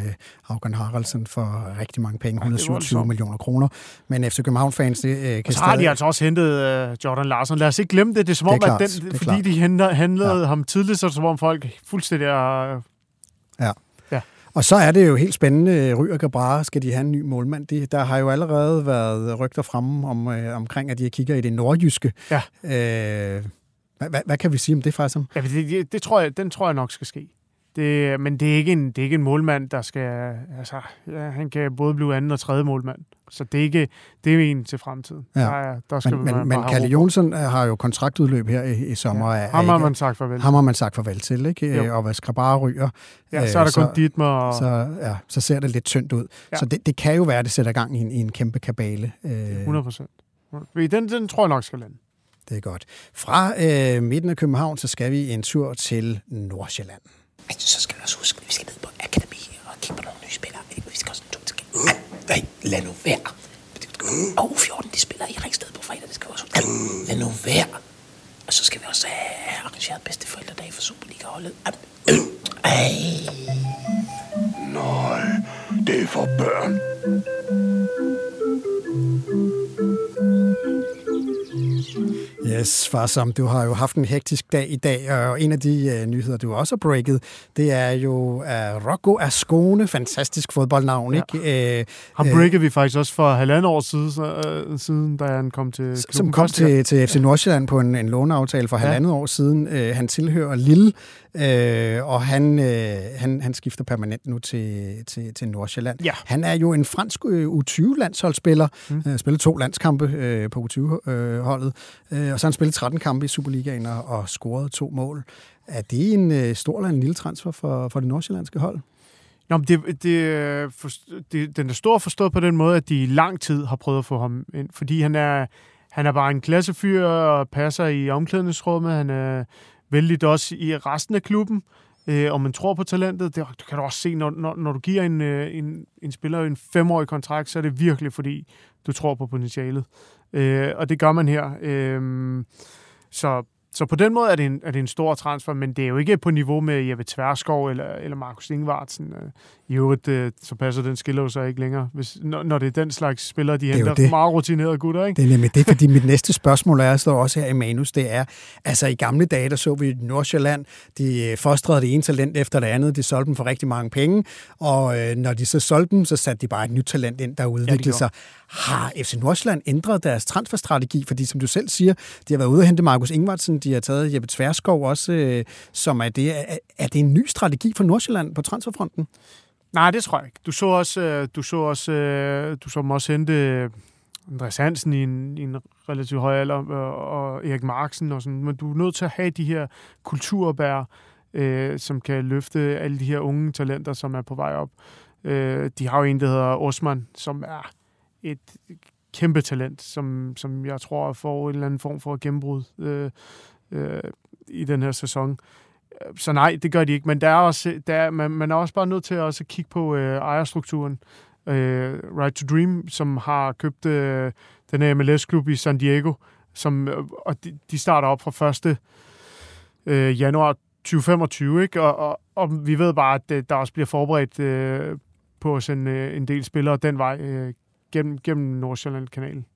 Haugen Haraldsen for rigtig mange penge, Ja, det er 127 voldsomt. millioner kroner. Men FC København-fans, det øh, Og kan så har stadig... de altså også hentet øh, Jordan Larsen. Lad os ikke glemme det. Det er som Det er om, klart, at den, fordi klart. de handlede ja. ham tidligt, så som om folk fuldstændig er... Og så er det jo helt spændende, Ry og Gabra, skal de have en ny målmand? De, der har jo allerede været rygter fremme om, øh, omkring, at de kigger i det nordjyske. Ja. Øh, hvad, hvad, hvad kan vi sige om det, faktisk? Ja, det, det, det tror jeg, den tror jeg nok skal ske. Det, men det er, ikke en, det er ikke en målmand, der skal... Altså, ja, han kan både blive anden og tredje målmand. Så det er ikke det er en til fremtiden. Ja. Der, er- der skal Men, man men, Kalle. Jonsson øh, har jo kontraktudløb her i, i sommer. Ja. Ham har man sagt farvel. ham har man sagt farvel til, ikke? Jo. Øh, Og hvad Skrabara ryger, Ja, så er der så- kun Dietmar og... så, ja, så ser det lidt tyndt ud. Ja. Så det, det kan jo være, at det sætter gang i en, i en kæmpe kabale. Øh, 100 procent. Den, den tror jeg nok skal lande. Det er godt. Fra øh, midten af København, så skal vi en tur til Nordsjælland. Men så skal vi også huske, at vi skal ned på akademi og kigge på nogle nye spillere. Vi skal også en tur til Ej, Nej, lad nu være. Og U14, de spiller i Ringsted på fredag, det skal vi også huske. Lad nu være. Og så skal vi også have arrangeret bedste forældredag for Superliga-holdet. Ej. Nej, det er for børn. Yes, far som du har jo haft en hektisk dag i dag, og en af de øh, nyheder, du også har breaket, det er jo uh, Rocco Ascone, fantastisk fodboldnavn, Ja. ikke? Øh, Ham øh, breakede vi faktisk også for halvandet år siden, så, øh, siden da han kom til klubben. som kom til, til FC Nordsjælland på en, en låneaftale for Ja. halvandet år siden. Øh, han tilhører Lille, øh, og han, øh, han, han skifter permanent nu til, til, til Nordsjælland. Ja. Han er jo en fransk øh, U20-landsholdsspiller. Mm. Mm. Øh, spillet to landskampe øh, på U20-holdet, øh, og så har han spillet 13 kampe i Superligaen og, og scoret to mål. Er det en øh, stor eller en lille transfer for, for det nordsjællandske hold? Nå, men det, det, forst- det, den er stor forstået på den måde, at de i lang tid har prøvet at få ham ind, fordi han er, han er bare en klassefyr og passer i omklædningsrummet. Han er vældigt også i resten af klubben, øh, og man tror på talentet. Det, det kan du også se, når, når, når du giver en, øh, en, en spiller en femårig kontrakt, så er det virkelig, fordi du tror på potentialet. Øh, og det gør man her. Øh, så, så på den måde er det, en, er det en stor transfer, men det er jo ikke på niveau med Jeppe Tverskov eller, eller Markus Ingvartsen. Øh, i øvrigt, øh, så passer den skiller så ikke længere, hvis, når, når det er den slags spillere, de er henter det. meget rutinerede gutter, ikke? Det er nemlig det, fordi mit næste spørgsmål er, står også her i manus, det er, altså i gamle dage, der så vi i Nordsjælland, de øh, fostrede det ene talent efter det andet, de solgte dem for rigtig mange penge, og øh, når de så solgte dem, så satte de bare et nyt talent ind, der udviklede gjorde. sig. Har FC Nordsjælland ændret deres transferstrategi? Fordi som du selv siger, de har været ude og hente Markus Ingvartsen, de har taget Jeppe Tverskov også, øh, som er det. Er, er det en ny strategi for Nordsjælland på transferfronten? Nej, det tror jeg ikke. Du så også, øh, du så også, øh, du så også hente øh, Andreas Hansen i en, i en relativt høj alder, og, og Erik Marksen og sådan. Men du er nødt til at have de her kulturbær, øh, som kan løfte alle de her unge talenter, som er på vej op. Øh, de har jo en, der hedder Osman, som er et kæmpe talent, som, som jeg tror får en eller anden form for gennembrud øh, øh, i den her sæson. Så nej, det gør de ikke. Men der er også, der er, man, man er også bare nødt til at også kigge på øh, ejerstrukturen. Øh, right to Dream, som har købt øh, den her MLS-klub i San Diego, som, øh, og de, de starter op fra 1. Øh, januar 2025, ikke? Og, og, og vi ved bare, at øh, der også bliver forberedt øh, på at sende øh, en del spillere den vej øh, gennem, gennem Nordsjælland-kanalen.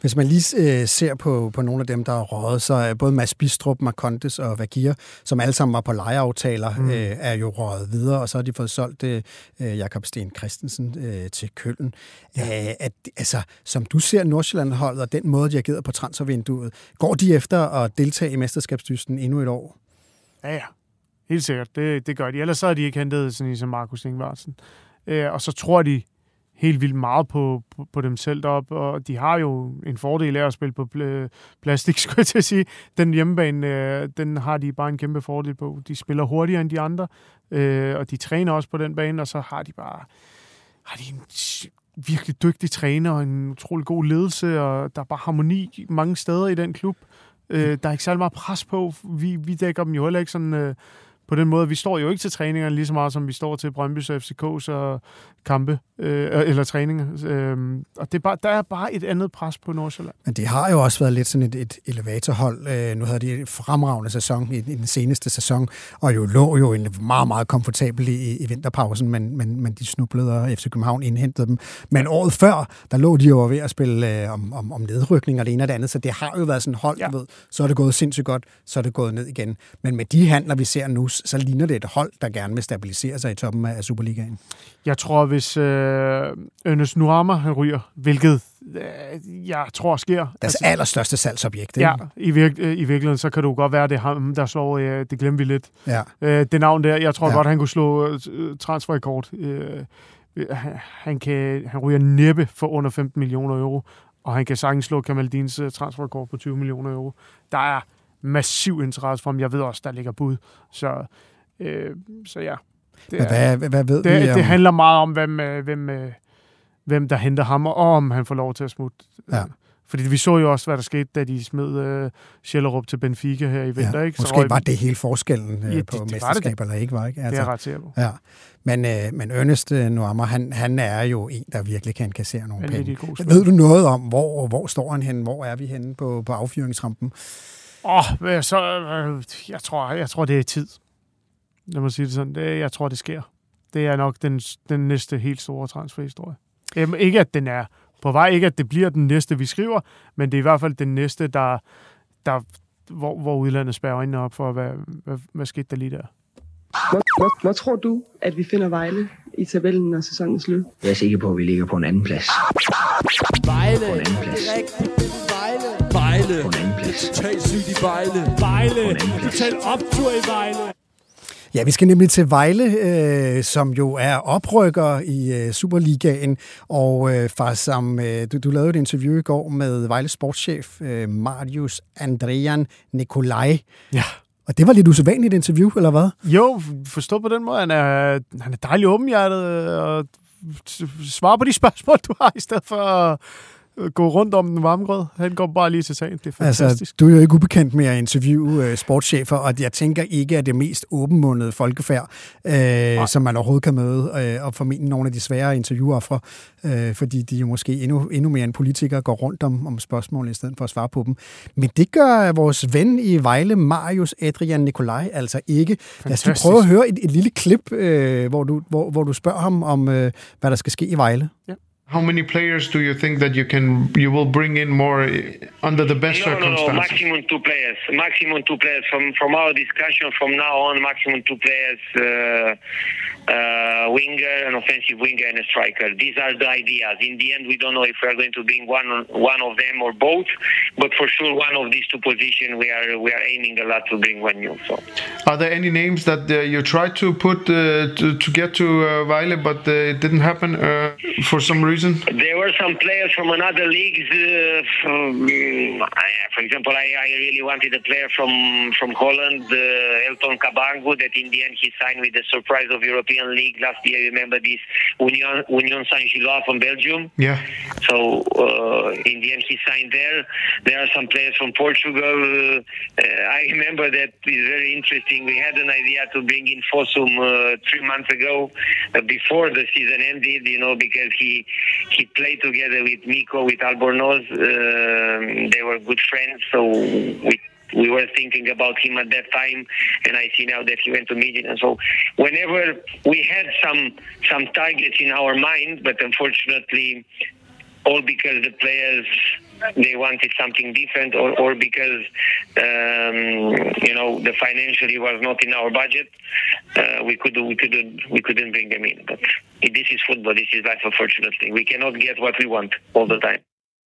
Hvis man lige øh, ser på, på nogle af dem, der er røget, så er både Mads Bistrup, Marcondes og Vagir, som alle sammen var på lejeaftaler, mm. øh, er jo røget videre, og så har de fået solgt øh, Jakob Sten Christensen øh, til Køln. Ja. Æh, at, altså, som du ser Nordsjælland-holdet, og den måde, de givet på transfervinduet, går de efter at deltage i mesterskabsdysten endnu et år? Ja, ja. Helt sikkert. Det, det gør de. Ellers så har de ikke hentet sådan en som Markus Ingvartsen. Øh, og så tror de, helt vildt meget på, på, på dem selv op, og de har jo en fordel af at spille på pl- plastik, *laughs* skulle jeg til at sige. Den hjemmebane, øh, den har de bare en kæmpe fordel på. De spiller hurtigere end de andre, øh, og de træner også på den bane, og så har de bare har de en virkelig dygtig træner og en utrolig god ledelse, og der er bare harmoni mange steder i den klub. Øh, der er ikke særlig meget pres på. Vi, vi dækker dem jo heller ikke sådan... Øh, på den måde. Vi står jo ikke til træningerne lige så meget, som vi står til Brøndby's og FCK's og kampe, øh, eller træninger. Øh, og det er bare, der er bare et andet pres på Nordsjælland. Men det har jo også været lidt sådan et, et elevatorhold. Øh, nu havde de en fremragende sæson i, i den seneste sæson, og jo lå jo en meget, meget komfortabel i, i vinterpausen, men, men, men de snublede, og FC København indhentede dem. Men året før, der lå de jo ved at spille øh, om, om, om nedrykning og det ene og det andet, så det har jo været sådan hold, ja. ved, så er det gået sindssygt godt, så er det gået ned igen. Men med de handler, vi ser nu, så ligner det et hold, der gerne vil stabilisere sig i toppen af Superligaen. Jeg tror, hvis øh, Ernest Nuama ryger, hvilket øh, jeg tror sker. Deres altså, allerstørste salgsobjekt. Ikke? Ja, i, virk, øh, i virkeligheden, så kan det jo godt være, det er ham, der slår, øh, det glemmer vi lidt. Ja. Øh, det navn der, jeg tror ja. godt, han kunne slå øh, transferrekord. Øh, han, kan, han ryger næppe for under 15 millioner euro, og han kan sagtens slå Kamaldins uh, transferrekord på 20 millioner euro. Der er massiv interesse for ham. Jeg ved også, der ligger bud. Så Øh, så ja. Det, er, hvad, hvad ved det, vi om... det handler meget om, hvem, øh, hvem, øh, hvem der henter ham, og om han får lov til at smutte. Ja. Fordi vi så jo også, hvad der skete, da de smed uh, Schellerup til Benfica her i vinter. Ja, ikke? Så måske var det hele forskellen uh, ja, på det, mesterskab, det. eller ikke var. Ikke? Altså, det er altså, ret Ja. Men, uh, men Ernest uh, Nuammer, han, han er jo en, der virkelig kan kassere nogle penge. Ved du noget om, hvor, hvor står han henne? Hvor er vi henne på, på affyringsrampen? Åh, oh, så, uh, jeg, tror, jeg tror, det er tid. Lad mig sige det sådan. Det, jeg tror, det sker. Det er nok den, den næste helt store transferhistorie. Jamen, ikke at den er på vej, ikke at det bliver den næste, vi skriver, men det er i hvert fald den næste, der, der, hvor, hvor udlandet spærrer øjnene op for, hvad, hvad, hvad skete der lige der. Hvor, hvor, hvor tror du, at vi finder Vejle i tabellen, når sæsonen er slut? Jeg er sikker på, at vi ligger på en anden plads. Vejle. På en anden plads. Vejle. Vejle. Totalt sygt i Vejle. Vejle. Totalt optur i Vejle. Ja, vi skal nemlig til Vejle, øh, som jo er oprykker i øh, Superligaen, og øh, far, som, øh, du, du lavede et interview i går med Vejles sportschef øh, Marius Andrian Nikolaj. Ja. Og det var lidt usædvanligt interview, eller hvad? Jo, forstå på den måde. Han er, han er dejlig åbenhjertet og svarer på de spørgsmål, du har, i stedet for gå rundt om den varme grød. Han går bare lige til sagen. Det er altså, fantastisk. Altså, du er jo ikke ubekendt med at interviewe uh, sportschefer, og jeg tænker ikke, at det mest åbenmundede folkefærd, uh, som man overhovedet kan møde, uh, og formentlig nogle af de svære interviewoffre, uh, fordi de jo måske endnu, endnu mere end politikere går rundt om, om spørgsmål i stedet for at svare på dem. Men det gør vores ven i Vejle, Marius Adrian Nikolaj, altså ikke. Lad os prøve at høre et, et lille klip, uh, hvor, du, hvor, hvor du spørger ham om, uh, hvad der skal ske i Vejle. Ja. How many players do you think that you can you will bring in more eh, under the best no, circumstances? No, no, maximum two players. Maximum two players. From from our discussion from now on, maximum two players. Uh, uh, winger, an offensive winger, and a striker. These are the ideas. In the end, we don't know if we are going to bring one one of them or both, but for sure, one of these two positions we are we are aiming a lot to bring one new. So, are there any names that uh, you tried to put uh, to, to get to uh, Weile, but uh, it didn't happen uh, for some reason? reason? There were some players from another leagues. Uh, from, for example, I, I really wanted a player from from Holland, uh, Elton Kabangu, that in the end he signed with the surprise of European League last year. Remember this Union Union Saint-Gilloise from Belgium? Yeah. So uh, in the end he signed there. There are some players from Portugal. Uh, I remember that is very interesting. We had an idea to bring in Fossum uh, three months ago, uh, before the season ended. You know, because he he played together with Miko with Albornoz. Um they were good friends, so we we were thinking about him at that time, and I see now that he went to. And so, whenever we had some some targets in our mind, but unfortunately, all because the players they wanted something different, or or because um, you know the financially was not in our budget, uh, we could we couldn't we couldn't bring them in. But this is football. This is life. Unfortunately, we cannot get what we want all the time.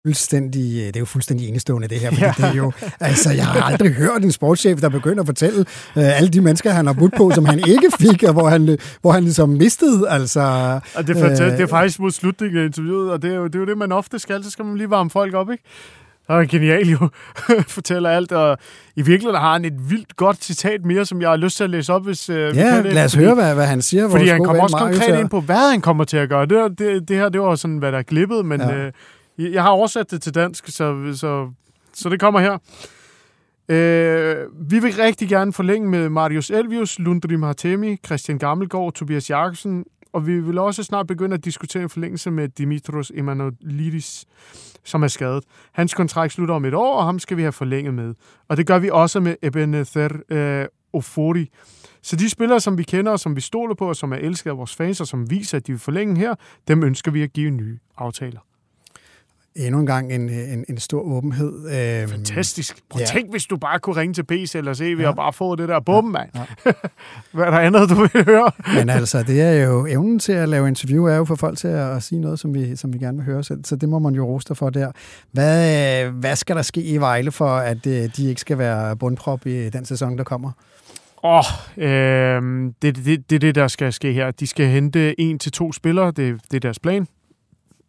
Fuldstændig, øh, det er jo fuldstændig enestående, det her. Fordi ja. det er jo, altså, jeg har aldrig hørt en sportschef, der begynder at fortælle øh, alle de mennesker, han har budt på, som han ikke fik, og hvor han, hvor han ligesom mistede. Altså, og det, er fantastisk. Øh, det er faktisk mod slutningen af interviewet, og det er, jo, det er jo det, man ofte skal. Så skal man lige varme folk op, ikke? Og er genial jo, *laughs* fortæller alt, og i virkeligheden har han et vildt godt citat mere, som jeg har lyst til at læse op, hvis ja, vi kan det. lad os fordi, høre, hvad, hvad han siger. Fordi han kommer også konkret ind på, hvad han kommer til at gøre. Det, det, det her, det var sådan, hvad der er glippet, men ja. øh, jeg har oversat det til dansk, så, så, så det kommer her. Øh, vi vil rigtig gerne forlænge med Marius Elvius, Lundrim Hartemi, Christian Gammelgaard, Tobias Jakobsen, og vi vil også snart begynde at diskutere en forlængelse med Dimitros Emanuelidis, som er skadet. Hans kontrakt slutter om et år, og ham skal vi have forlænget med. Og det gør vi også med Ebenezer øh, Ofori. Så de spillere, som vi kender, og som vi stoler på, og som er elsket af vores fans, og som viser, at de vil forlænge her, dem ønsker vi at give nye aftaler. Endnu en gang en, en, en stor åbenhed. Øhm, Fantastisk. Prøv ja. tænk, hvis du bare kunne ringe til PC eller CV ja. og bare få det der bum, mand. Ja. *laughs* Hvad er der andet, du vil høre? Men altså, det er jo evnen til at lave interview, er jo for folk til at, at sige noget, som vi, som vi gerne vil høre. Så, så det må man jo roste for der. Hvad, hvad skal der ske i Vejle for, at øh, de ikke skal være bundprop i den sæson, der kommer? Åh, oh, øh, det er det, det, det, der skal ske her. De skal hente en til to spillere. Det, det er deres plan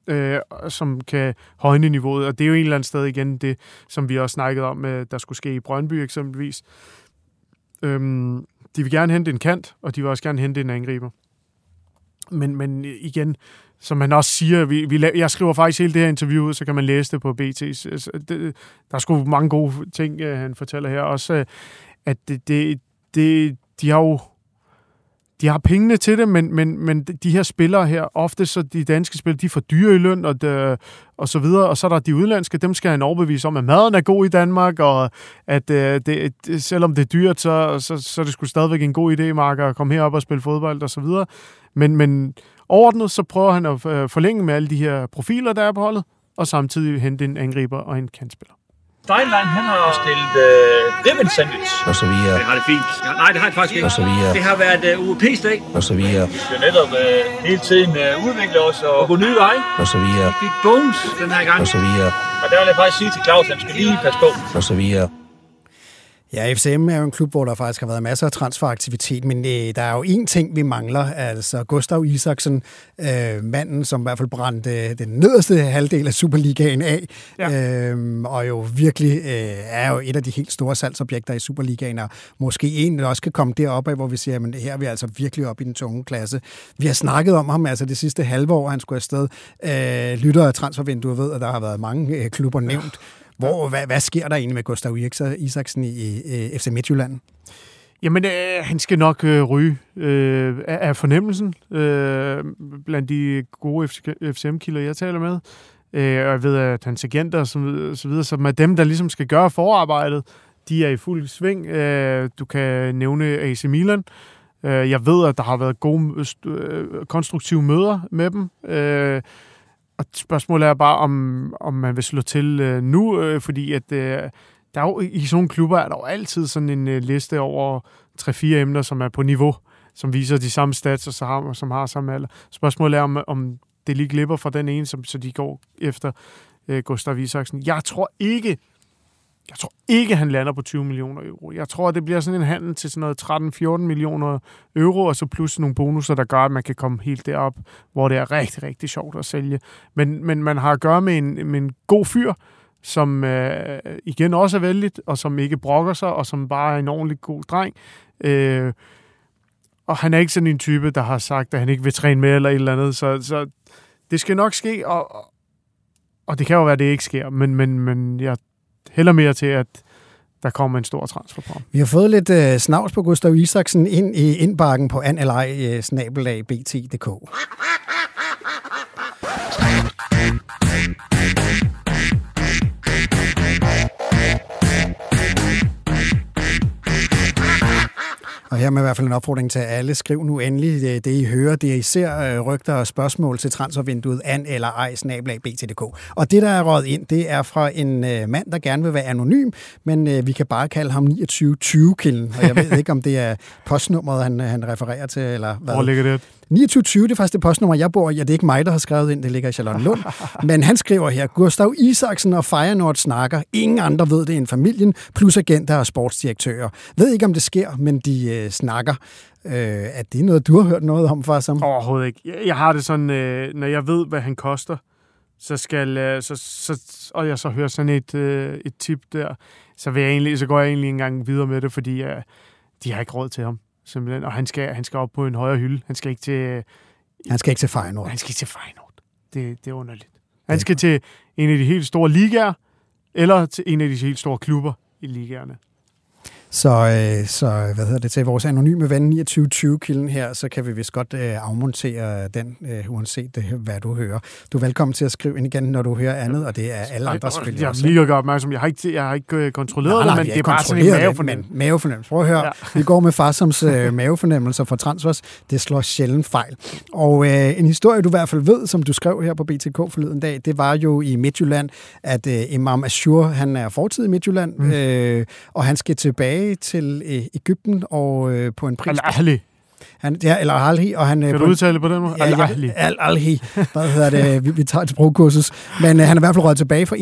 øh, som kan højne niveauet. Og det er jo en eller anden sted igen det, som vi også snakket om, øh, der skulle ske i Brøndby eksempelvis. Øhm, de vil gerne hente en kant, og de vil også gerne hente en angriber. Men, men igen, som han også siger, vi, vi, jeg skriver faktisk hele det her interview, ud, så kan man læse det på BT. Øh, der er sgu mange gode ting, øh, han fortæller her. Også, øh, at det, det, det, de har jo de har pengene til det, men, men, men de her spillere her, ofte så de danske spillere, de får dyre i løn og, de, og så videre, og så er der de udlandske, dem skal han overbevise om, at maden er god i Danmark, og at øh, det, det, selvom det er dyrt, så, så, så er det sgu stadigvæk en god idé, Mark, at komme herop og spille fodbold og så videre. Men, men overordnet, så prøver han at øh, forlænge med alle de her profiler, der er på holdet, og samtidig hente en angriber og en kantspiller. Steinlein, han har stillet øh, ribbon sandwich. Og så videre. Det har det fint. Ja, nej, det har det faktisk ikke. Og så videre. Det har været øh, UEP-dag. Og så videre. Vi skal netop øh, hele tiden øh, udvikle os og, og gå nye veje. Og så videre. Vi fik bones den her gang. Og så videre. Og der vil jeg faktisk sige til Claus, at han skal lige passe på. Og så videre. Ja, FCM er jo en klub, hvor der faktisk har været masser af transferaktivitet, men øh, der er jo én ting, vi mangler. Altså Gustav Isaksen, øh, manden, som i hvert fald brændte den nederste halvdel af Superligaen af, ja. øh, og jo virkelig øh, er jo et af de helt store salgsobjekter i Superligaen, og måske en, der også kan komme derop af, hvor vi siger, at her er vi altså virkelig oppe i den tunge klasse. Vi har snakket om ham altså det sidste halve år, han skulle afsted. Øh, lytter af transfervinduet ved, at der har været mange øh, klubber nævnt. Hvor, hvad, hvad sker der egentlig med Gustav Isaksen i, i FC Midtjylland? Jamen, øh, han skal nok øh, ryge øh, af, af fornemmelsen øh, blandt de gode FCM-kilder, jeg taler med. Øh, og jeg ved, at hans agenter og så, så videre, som er dem, der ligesom skal gøre forarbejdet, de er i fuld sving. Øh, du kan nævne AC Milan. Øh, jeg ved, at der har været gode, øh, konstruktive møder med dem. Øh, og spørgsmålet er bare, om, om man vil slå til øh, nu, øh, fordi at øh, der er jo, i sådan nogle klubber er der jo altid sådan en øh, liste over 3-4 emner, som er på niveau, som viser de samme stats, og så har, som har samme alder. Spørgsmålet er, om, om det lige glipper fra den ene, som, så de går efter øh, Gustav Isaksen. Jeg tror ikke, jeg tror ikke, han lander på 20 millioner euro. Jeg tror, det bliver sådan en handel til sådan noget 13-14 millioner euro, og så plus nogle bonusser, der gør, at man kan komme helt derop, hvor det er rigtig, rigtig sjovt at sælge. Men, men man har at gøre med en, med en god fyr, som øh, igen også er vældig, og som ikke brokker sig, og som bare er en ordentlig god dreng. Øh, og han er ikke sådan en type, der har sagt, at han ikke vil træne med eller et eller andet. Så, så det skal nok ske, og, og det kan jo være, at det ikke sker, men, men, men jeg hælder mere til, at der kommer en stor transfer på Vi har fået lidt øh, snavs på Gustav Isaksen ind i indbakken på anlej, Og her med i hvert fald en opfordring til alle. Skriv nu endelig det, det I hører. Det I ser, øh, rygter og spørgsmål til transfervinduet an eller ej, snablag BTDK. Og det, der er råd ind, det er fra en øh, mand, der gerne vil være anonym, men vi kan bare kalde ham 2920-kilden. Og jeg ved ikke, om det er postnummeret, han, han refererer til, eller hvad. Hvor ligger det? 2920, det er faktisk det postnummer, jeg bor i. Ja, det er ikke mig, der har skrevet ind, det ligger i Charlotte Lund. *laughs* Men han skriver her, Gustav Isaksen og Feyenoord snakker. Ingen andre ved det end familien, plus agenter og sportsdirektører. Ved ikke, om det sker, men de øh, snakker. Øh, er det noget, du har hørt noget om, far som? Overhovedet ikke. Jeg, jeg har det sådan, øh, når jeg ved, hvad han koster, så skal, øh, så, så, og jeg så hører sådan et, øh, et tip der, så, vil jeg egentlig, så går jeg egentlig en gang videre med det, fordi øh, de har ikke råd til ham simpelthen. Og han skal, han skal op på en højere hylde. Han skal ikke til... Han skal ikke til Feyenoord. Han skal ikke til Feyenoord. Det, det er underligt. Han skal til en af de helt store ligaer, eller til en af de helt store klubber i ligaerne. Så, øh, så hvad hedder det til vores anonyme ven 2920-kilden her, så kan vi vist godt øh, afmontere den, øh, uanset det, hvad du hører. Du er velkommen til at skrive ind igen, når du hører andet, og det er alle andre selvfølgelig Jeg har lige gøre opmærksom, jeg har ikke, jeg har ikke øh, kontrolleret nej, nej, det, men det er bare sådan en mavefornemmelse. Men mavefornemmelse. Prøv at høre, ja. vi går med Farsoms øh, mavefornemmelser for transfers. Det slår sjældent fejl. Og øh, en historie, du i hvert fald ved, som du skrev her på BTK forleden dag, det var jo i Midtjylland, at øh, Imam Ashur, han er fortid i Midtjylland, mm. øh, og han skal tilbage til øh, Ægypten og øh, på en pris... Al-Ahli. Han, ja, eller Al-Ahli. Og han, kan øh, du udtale på den måde? Ja, Al-Ahli. Al-Ahli. Hvad hedder det? Vi, vi tager et sprogkursus. Men øh, han er i hvert fald røget tilbage for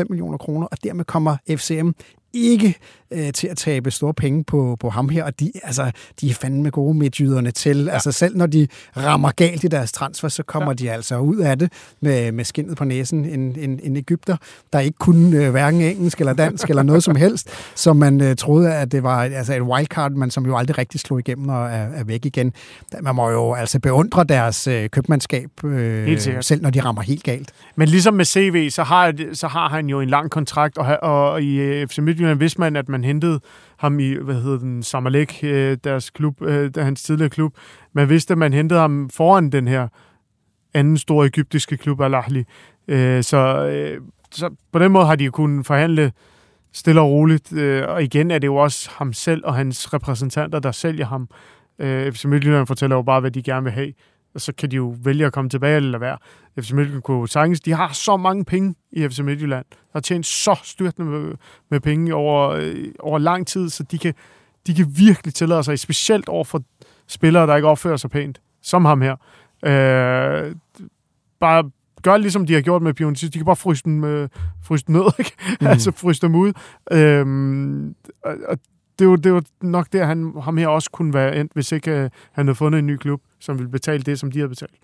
21,5 millioner kroner, og dermed kommer FCM ikke øh, til at tabe store penge på, på ham her, og de, altså, de er fandme gode midtjyderne til. Ja. Altså selv når de rammer galt i deres transfer, så kommer ja. de altså ud af det med, med skinnet på næsen. En, en, en Ægypter, der ikke kunne øh, hverken engelsk eller dansk eller noget som helst, *laughs* som man øh, troede, at det var altså et wildcard, men som jo aldrig rigtig slog igennem og er, er væk igen. Man må jo altså beundre deres øh, købmandskab, øh, selv når de rammer helt galt. Men ligesom med CV, så har, så har han jo en lang kontrakt, og, og i FC Midtjylland vidste man, at man hentede ham i, hvad hedder den, Samalek, øh, deres klub, øh, hans tidligere klub. Man vidste, at man hentede ham foran den her anden store egyptiske klub, Al-Ahli. Øh, så, så på den måde har de kunnet forhandle stille og roligt. Og igen er det jo også ham selv og hans repræsentanter, der sælger ham. FC Midtjylland fortæller jo bare, hvad de gerne vil have og så kan de jo vælge at komme tilbage eller være. FC Midtjylland kunne sagtens, de har så mange penge i FC Midtjylland, der har tjent så styrtende med, med penge over, øh, over lang tid, så de kan, de kan virkelig tillade sig, specielt over for spillere, der ikke opfører sig pænt, som ham her. Øh, bare gør ligesom de har gjort med Pioneer. De kan bare fryse dem, øh, fryse dem ned, ikke? Mm. *laughs* altså fryse dem ud. Øh, og det var, det var nok der, han, ham her også kunne være endt, hvis ikke uh, han havde fundet en ny klub, som ville betale det, som de havde betalt.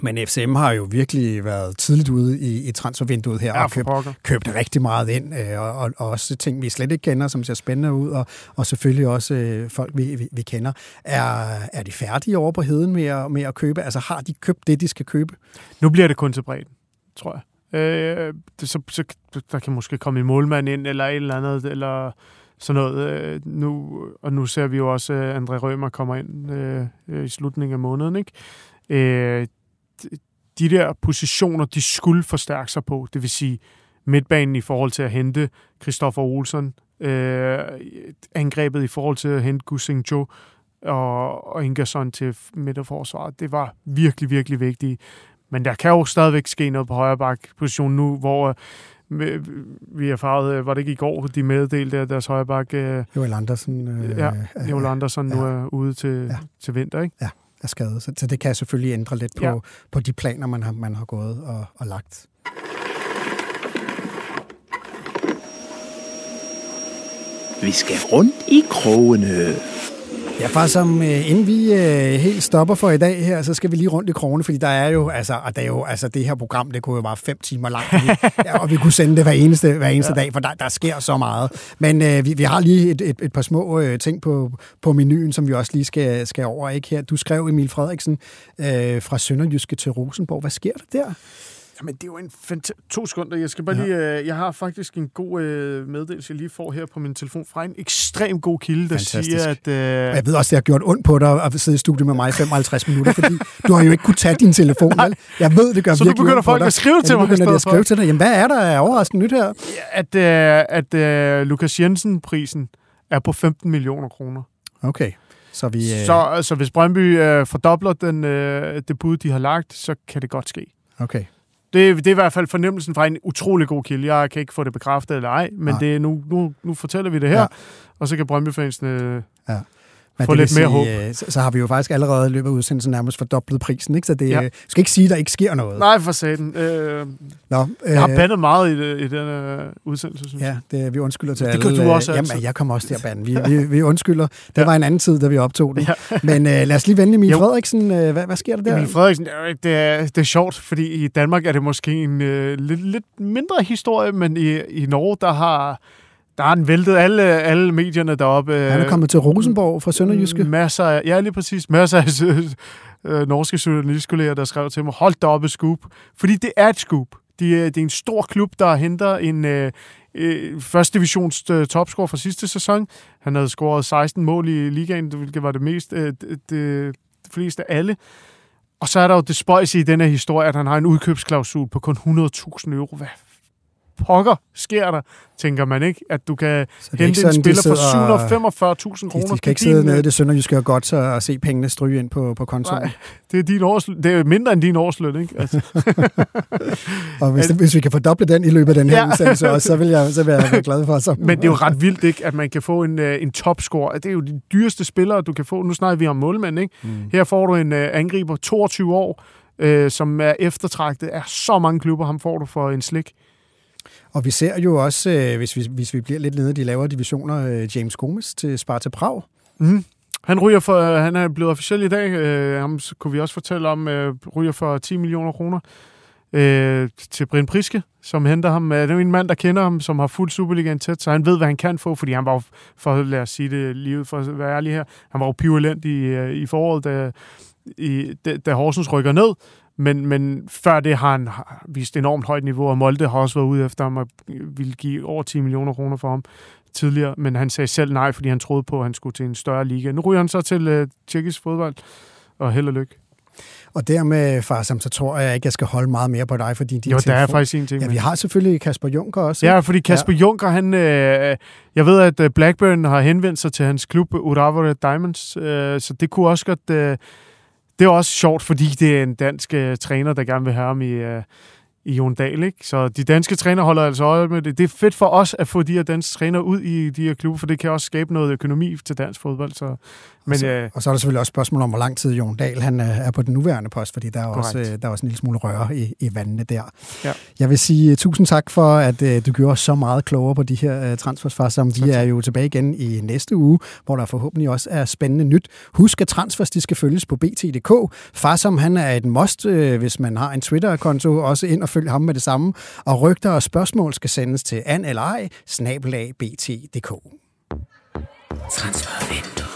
Men FCM har jo virkelig været tidligt ude i, i transfervinduet her ja, og købt, købt rigtig meget ind, øh, og, og, og også ting, vi slet ikke kender, som ser spændende ud, og, og selvfølgelig også øh, folk, vi, vi, vi kender. Er, er de færdige over på heden med at, med at købe? Altså har de købt det, de skal købe? Nu bliver det kun til bredden, tror jeg. Øh, det, så, så, der kan måske komme en målmand ind, eller et eller andet, eller sådan noget. Øh, nu, og nu ser vi jo også, at André Rømer kommer ind øh, øh i slutningen af måneden. Ikke? Øh, de der positioner, de skulle forstærke sig på, det vil sige midtbanen i forhold til at hente Christoffer Olsen, øh, angrebet i forhold til at hente Gusing Jo og, og Ingerson til midterforsvaret. Det var virkelig, virkelig vigtigt. Men der kan jo stadigvæk ske noget på højre bak position nu, hvor vi erfaret, øh, var det ikke i går, de meddelte, at deres højreback... Øh, Joel Andersen. Øh, ja, Joel Andersen ja. nu er ude til, ja. til vinter, ikke? Ja, er skadet. Så, så det kan selvfølgelig ændre lidt på, ja. på de planer, man har, man har gået og, og lagt. Vi skal rundt i krogene. Ja, bare som øh, inden vi øh, helt stopper for i dag her, så skal vi lige rundt i krone, fordi der er jo, altså, og det er jo, altså det her program, det kunne jo være fem timer langt, *laughs* ja, og vi kunne sende det hver eneste, hver eneste ja. dag, for der, der sker så meget. Men øh, vi, vi har lige et, et, et par små øh, ting på, på menuen, som vi også lige skal, skal over, ikke her. Du skrev Emil Frederiksen øh, fra Sønderjyske til Rosenborg. Hvad sker der der? Jamen, det er jo en fanta- To sekunder. Jeg skal bare ja. lige... Øh, jeg har faktisk en god øh, meddelelse, jeg lige får her på min telefon fra en ekstrem god kilde, der Fantastisk. siger, at... Øh, jeg ved også, det har gjort ondt på dig at sidde i studiet med mig i 55 minutter, fordi *laughs* du har jo ikke kunne tage din telefon, vel? Jeg ved, det gør Så virkelig begynder ondt på folk dig. at skrive til ja, mig i begynder de at skrive til dig. Jamen, hvad er der af overraskende nyt her? at, øh, at øh, Lukas Jensen-prisen er på 15 millioner kroner. Okay, så vi... Øh, Så altså, hvis Brøndby øh, fordobler den, øh, det bud, de har lagt, så kan det godt ske. Okay. Det, det er i hvert fald fornemmelsen fra en utrolig god kilde. Jeg kan ikke få det bekræftet eller ej, men Nej. det er nu, nu, nu fortæller vi det her, Ja. ja. og så kan Brøndby-fansene øh, Ja. få det lidt mere sige, øh, Så, så har vi jo faktisk allerede i løbet af udsendelsen nærmest fordoblet prisen, ikke? Så det Ja. ja. skal ikke sige, at der ikke sker noget. Nej, for satan. Øh, Nå, jeg har øh, bandet meget i, det, i den øh, udsendelse, synes Ja, jeg. det, vi undskylder til Det alle. gør du også øh, altid. Jamen, jeg kommer også til at bande. Vi, *laughs* vi, vi undskylder. Det Ja. var en anden tid, da vi optog det. Ja. Men øh, lad os lige vende Emil Jo. Frederiksen. Øh, hvad, hvad sker der der? Emil Frederiksen, det er, ikke- det, er, det er sjovt, fordi i Danmark er det måske en øh, lidt, lidt mindre historie, men i, i Norge, der har, der har den væltet alle, alle medierne deroppe. Øh, Han er kommet til Rosenborg fra Sønderjyske. Masser af, ja, lige præcis. Masser af *laughs* øh, norske journalistkolleger, der skrev til mig, hold da op et scoop. Fordi det er et scoop. De, er- det er en stor klub, der henter en øh, øh, første divisions øh, topscorer fra sidste sæson. Han havde scoret 16 mål i ligaen, hvilket var det mest øh, det, det, det fleste af alle. Og så er der jo det spøjs i den her historie, at han har en udkøbsklausul på kun 100.000 euro. Hvad pokker sker der, tænker man ikke? At du kan hente en sådan, de spiller for sidder- 745.000 De, kroner. de kan ikke sidde nede i det sønderjyske og godt så, og se pengene stryge ind på, på kontoen. Nej, det er, din års, det er mindre end din årsløn, ikke? Altså, *laughs* Og hvis, hvis vi kan fordoble den i løbet af den her Ja. udsendelse også, så vil jeg, så vil jeg være glad for. Så. men det er jo ret vildt, ikke? At man kan få en, øh, en topscore. Det er jo de dyreste spillere, du kan få. Nu snakker vi om målmænd, ikke? Mm. Her får du en øh, angriber, 22 år, øh, som er eftertragtet af så mange klubber. Ham får du for en slik. Og vi ser jo også, øh, hvis, vi, hvis vi bliver lidt nede i de lavere divisioner, øh, James Gomes til Sparta Prag. Mm. Han ryger for, han er blevet officiel i dag. Øh, ham kunne vi også fortælle om, øh, ryger for 10 millioner kroner øh, til Brian Priske, som henter ham. Øh, det er jo en mand, der kender ham, som har fuldt Superligaen tæt, så han ved, hvad han kan få, fordi han var jo, for lad os sige det lige ud for at være ærlig her, han var jo pivalent i, øh, i foråret, da, i, da, da Horsens rykker ned. Men, men før det har han vist enormt højt niveau, og Molde har også været ude efter ham og ville give over 10 millioner kroner for ham tidligere, men han sagde selv nej, fordi han troede på, at han skulle til en større liga. Nu ryger han så til øh, tjekkisk fodbold, og held og lykke. Og dermed, far, så tror jeg ikke, jeg skal holde meget mere på dig, fordi din Jo, der er telefon- faktisk en ting. Ja, vi har selvfølgelig Kasper Junker også. Ja, ikke? fordi Kasper ja. Juncker, han, øh, jeg ved, at øh, Blackburn har henvendt sig til hans klub Urawa Diamonds, øh, så det kunne også godt... Øh, det er også sjovt, fordi det er en dansk øh, træner, der gerne vil have ham i, øh, i Jon Dahl, ikke? Så de danske træner holder altså øje med det. Det er fedt for os at få de her danske træner ud i de her klubber, for det kan også skabe noget økonomi til dansk fodbold. Så, men og, så, øh, og så er der selvfølgelig også spørgsmål om, hvor lang tid Jon Dahl han, øh, er på den nuværende post, fordi der er, også, øh, der er også en lille smule røre i, i vandene der. Ja. Jeg vil sige uh, tusind tak for, at uh, du gjorde os så meget klogere på de her far, som vi er jo tilbage igen i næste uge, hvor der forhåbentlig også er spændende nyt. Husk, at transfers de skal følges på bt.dk. Farsom han er et must, uh, hvis man har en Twitter-konto, også ind og følg ham med det samme. Og rygter og spørgsmål skal sendes til an eller ej, snabelag bt.dk. Transfervindue.